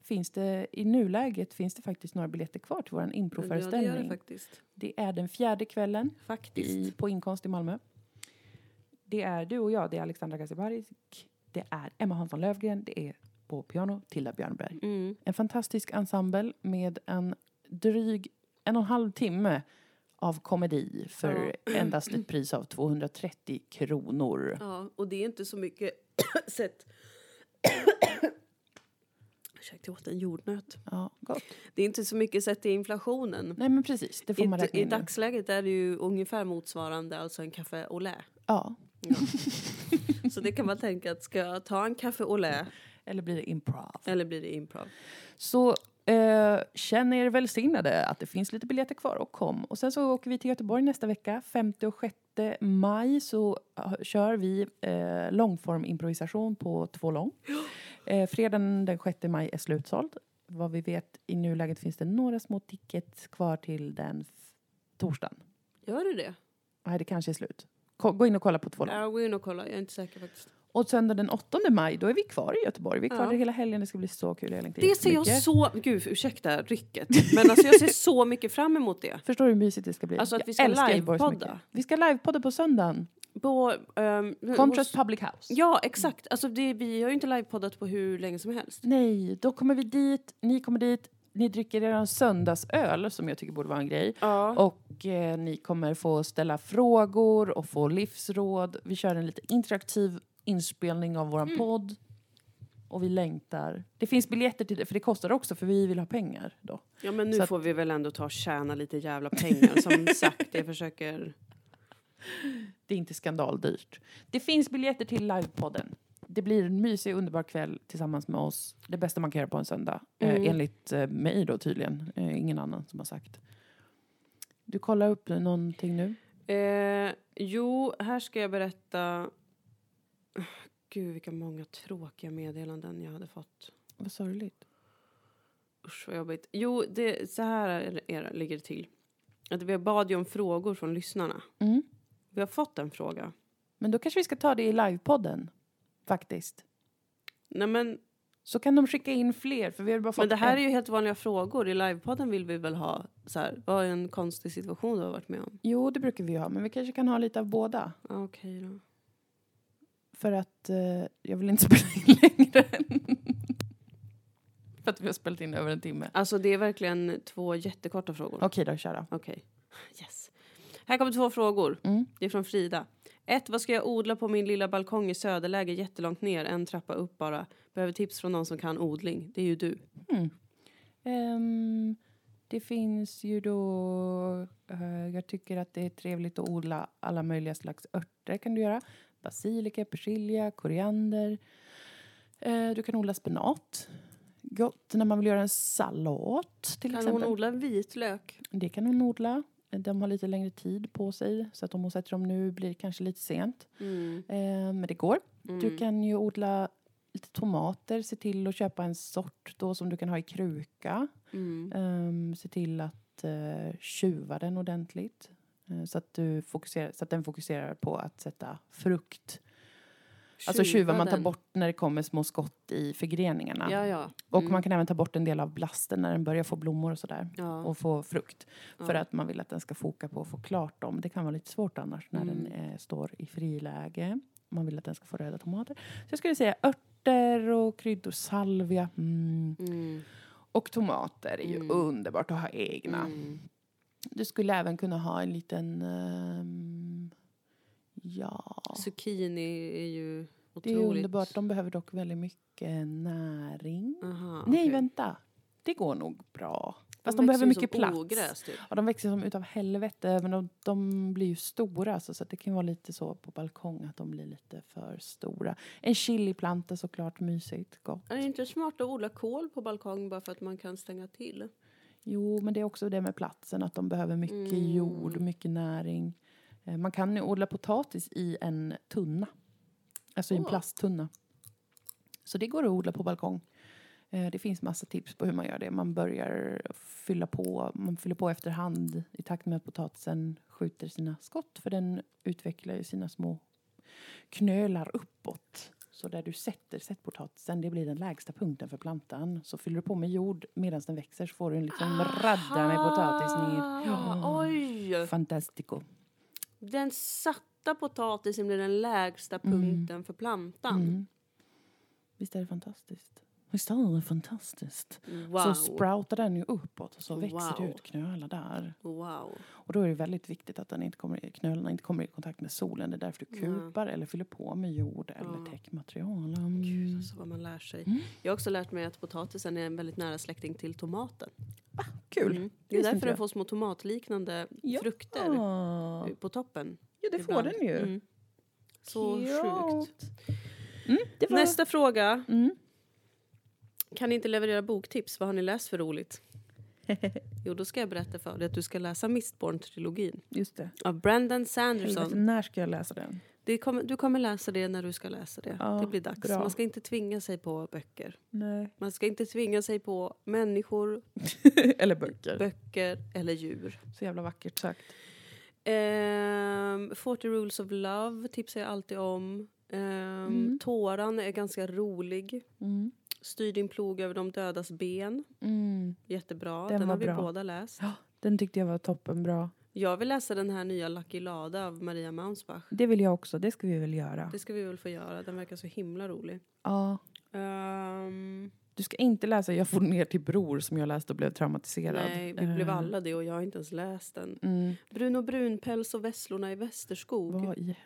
finns det i nuläget finns det faktiskt några biljetter kvar till vår ja, det gör det faktiskt. det är den fjärde kvällen Faktiskt. i, på Inkonst i Malmö. Det är du och jag, det är Alexandra Gazibarik, det är Emma Hansson Lövgren, det är på piano Tilda Björnberg. Mm. En fantastisk ensemble med en dryg en och en halv timme av komedi för endast ett pris av 230 kronor. Ja, och det är inte så mycket sett... Ursäkta, jag åt en jordnöt. Ja, gott. Det är inte så mycket sett till inflationen. Nej men precis, det får I, man räkna I in dagsläget är det ju ungefär motsvarande alltså en café au lait. Ja, Så det kan man tänka att ska jag ta en café au lait eller blir det improv. eller blir det improv? Så eh, känn er välsignade att det finns lite biljetter kvar och kom. Och sen så åker vi till Göteborg nästa vecka. 5 och 6 maj så eh, kör vi eh, långform improvisation på två lång. Eh, fredagen den 6 maj är slutsåld. Vad vi vet i nuläget finns det några små tickets kvar till den torsdagen. Gör du det? Nej, det kanske är slut. Ko- Gå in och kolla på två lång. Ja, gå in och kolla. Jag är inte säker faktiskt. Och söndag den 8 maj, då är vi kvar i Göteborg. Vi är kvar Ja. hela helgen, det ska bli så kul. Jag längtar Det ser jag så... Gud, ursäkta rycket. Men alltså jag ser så mycket fram emot det. Förstår du hur mysigt det ska bli? Alltså att vi ska livepodda. Vi ska livepodda på söndagen. På, ehm, Contrast hos- Public House. Ja, exakt. Alltså det, vi har ju inte livepoddat på hur länge som helst. Nej, då kommer vi dit, ni kommer dit, ni dricker er söndagsöl som jag tycker borde vara en grej. Ja. Och eh, ni kommer få ställa frågor och få livsråd. Vi kör en lite interaktiv inspelning av våran Mm. podd. Och vi längtar. Det finns biljetter till det, för det kostar också för vi vill ha pengar då. Ja, men nu Så att- får vi väl ändå ta och tjäna lite jävla pengar. Som sagt, jag försöker... Det är inte skandaldyrt. Det finns biljetter till livepodden. Det blir en mysig, underbar kväll tillsammans med oss. Det bästa man kan göra på en söndag. Mm. Eh, enligt eh, mig då tydligen. Eh, ingen annan som har sagt. Du kollar upp någonting nu? Eh, jo, här ska jag berätta... Gud, vilka många tråkiga meddelanden jag hade fått. Vad sorgligt. Usch, vad jobbigt. Jo, det, så här är, är, ligger det till. Att vi bad ju om frågor från lyssnarna. Mm. Vi har fått en fråga. Men då kanske vi ska ta det i livepodden. Faktiskt. Nej, men, Så kan de skicka in fler. För vi har bara fått men det här en. är ju helt vanliga frågor. I livepodden vill vi väl ha så här, vad är en konstig situation du har varit med om? Jo, det brukar vi ha. Men vi kanske kan ha lite av båda. Okej då. För att eh, jag vill inte spela in längre. för att vi har spelat in över en timme. Alltså det är verkligen två jättekorta frågor. Okej då, kör då. Okej. Yes. Här kommer två frågor. Mm. Det är från Frida. Ett, vad ska jag odla på min lilla balkong i söderläge jättelångt ner? En trappa upp bara. Behöver tips från någon som kan odling. Det är ju du. Ehm, det finns ju då... eh, jag tycker att det är trevligt att odla alla möjliga slags örter. kan du göra. Basilika, persilja, koriander. Eh, du kan odla spenat. Gott när man vill göra en sallad till Kan exempel. hon odla vitlök? Det kan hon odla. De har lite längre tid på sig. Så att om hon sätter dem nu blir det kanske lite sent. Mm. Eh, men det går. Mm. Du kan ju odla lite tomater. Se till att köpa en sort då som du kan ha i kruka. Mm. Um, se till att uh, tjuva den ordentligt. Eh, så, att du fokuserar, så att den fokuserar på att sätta frukt. Alltså tjuva, man tar den. bort när det kommer små skott i förgreningarna. Ja, ja. Och Mm. man kan även ta bort en del av blasten när den börjar få blommor och sådär. ja. Och få frukt. För att man vill att den ska foka på att få klart dem. Det kan vara lite svårt annars när Mm. den eh, står i friläge. Man vill att den ska få röda tomater. Så jag skulle säga örter och kryddor, salvia. Mm. Mm. Och tomater är ju Mm. underbart att ha egna. Du skulle även kunna ha en liten... ehm, ja, Zucchini är ju det otroligt... är underbart. De behöver dock väldigt mycket näring. Aha, Nej, okej. vänta. Det går nog bra. Fast de, behöver växer ju mycket plats. Ogräs, typ. Ja, de växer som utav helvete, men de, de blir ju stora. Alltså, så det kan vara lite så på balkong att de blir lite för stora. En chiliplanta såklart, mysigt, gott. Är det inte smart att odla kål på balkong bara för att man kan stänga till? Jo, men det är också det med platsen, att de behöver mycket Mm. jord, mycket näring. Eh, Man kan ju odla potatis i en tunna. Alltså i en plasttunna. Så det går att odla på balkong. Eh, Det finns massa tips på hur man gör det. Man börjar fylla på, man fyller på efterhand i takt med att potatisen skjuter sina skott. För den utvecklar ju sina små knölar uppåt. Så där du sätter sättpotatisen, det blir den lägsta punkten för plantan. Så fyller du på med jord medan den växer så får du en liksom radda med potatis ner. Ah, Oj! Fantastico. Den satta potatisen blir den lägsta punkten för plantan. Mm. Visst är det fantastiskt? Visst är det fantastiskt? Wow. Så sproutar den ju uppåt och så växer det Wow. ut knölar där. wow. Och då är det väldigt viktigt att den inte kommer, knölarna inte kommer i kontakt med solen. Det är därför du kupar eller fyller på med jord eller Ja. täckmaterial. Gud, Mm. alltså vad man lär sig. Mm. Jag har också lärt mig att potatisen är en väldigt nära släkting till tomaten. Kul! Mm. Det Det är därför den får små tomatliknande Ja. frukter Ah. på toppen. Ja, det får ibland. den ju. Mm. Så Cute. sjukt. Mm, det. Nästa fråga. Kan ni inte leverera boktips? Vad har ni läst för roligt? Jo, då ska jag berätta för dig att du ska läsa Mistborn-trilogin Just det. av Brandon Helvete, Sanderson. när ska jag läsa den? Kommer, du kommer läsa det när du ska läsa det. Ja, det blir dags. bra. Man ska inte tvinga sig på böcker. Nej. Man ska inte tvinga sig på människor, eller böcker. böcker eller djur. Så jävla vackert sagt. Ehm, 40 Rules of Love tipsar jag alltid om. Ehm, Mm. Tåran är ganska rolig. Mm. Styr din plog över de dödas ben. Mm. Jättebra. Den Den, har vi bra. båda läst. Ja, den tyckte jag var toppenbra. Jag vill läsa den här nya Lucky Lada av Maria Maunsbach. Det vill jag också, det ska vi väl göra. Det ska vi väl få göra. Den verkar så himla rolig. Ja. Ehm, Du ska inte läsa Jag får ner till bror som jag läste och blev traumatiserad. nej, vi blev Eh, alla det och jag har inte ens läst den. Mm. Bruno Brunpäls och Vesslorna i Västerskog Vad i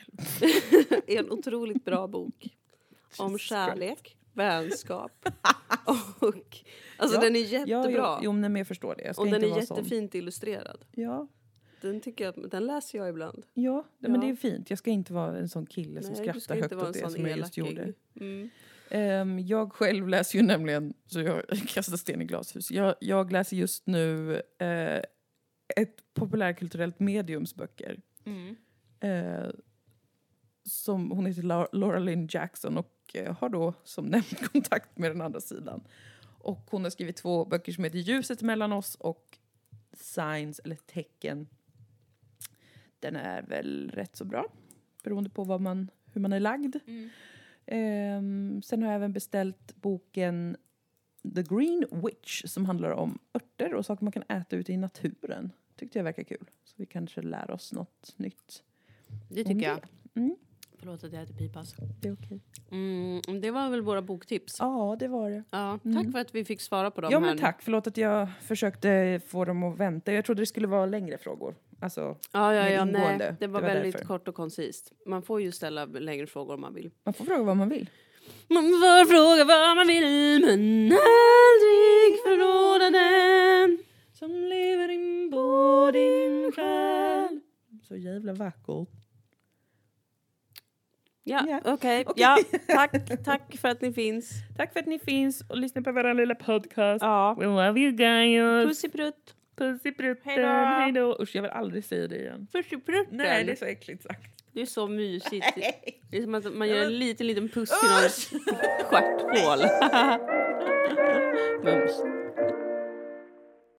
är en otroligt bra bok. Om kärlek, vänskap och... Alltså Ja, den är Ja, jättebra. ja, jo, men jag förstår det. Jag och den är vara sån. jättefint illustrerad. Ja, Den, tycker jag, den läser jag ibland. ja, nej, men Ja. det är fint. Jag ska inte vara en sån kille som Nej, skrattar högt åt det som jag just gjorde. Mm. Ehm, jag själv läser ju nämligen, så jag kastar sten i glashus. Jag, jag läser just nu eh, ett populärkulturellt mediums böcker. Mm. Eh, som, hon heter La- Laura Lynn Jackson och eh, har då som nämnt kontakt med den andra sidan. Och hon har skrivit två böcker som heter Ljuset mellan oss och Signs, eller tecken. Den är väl rätt så bra, beroende på vad man, hur man är lagd. Mm. Ehm, sen har jag även beställt boken The Green Witch som handlar om örter och saker man kan äta ute i naturen. Tyckte jag verkar kul. Så vi kanske lär oss något nytt. Det tycker jag. Mm. Förlåt att jag äter pipas. Det är okej. Mm, det var väl våra boktips. Ja, det var det. Ja, tack Mm. för att vi fick svara på dem Ja, här men nu. tack. Förlåt att jag försökte få dem att vänta. Jag trodde det skulle vara längre frågor. Alltså, Ja, ja, ja, nej. Det var, Det var väldigt därför. kort och koncist. Man får ju ställa längre frågor om man vill. man får fråga vad man vill. Man får fråga vad man vill men aldrig förråda den. Som lever in på din själ. Så jävla vackert. Ja, Ja. okej. Okej. Ja, tack, tack för att ni finns. Tack för att ni finns och lyssnar på vår lilla podcast. Ja. We love you guys. Pussiprutt. Puss i prutten. Hej då. Usch, jag vill aldrig säga det igen. Pussiprutten. Nej, det är så äckligt sagt. Det är så mysigt. Det är som att man gör en liten, liten puss i någons stjärthål. Mums.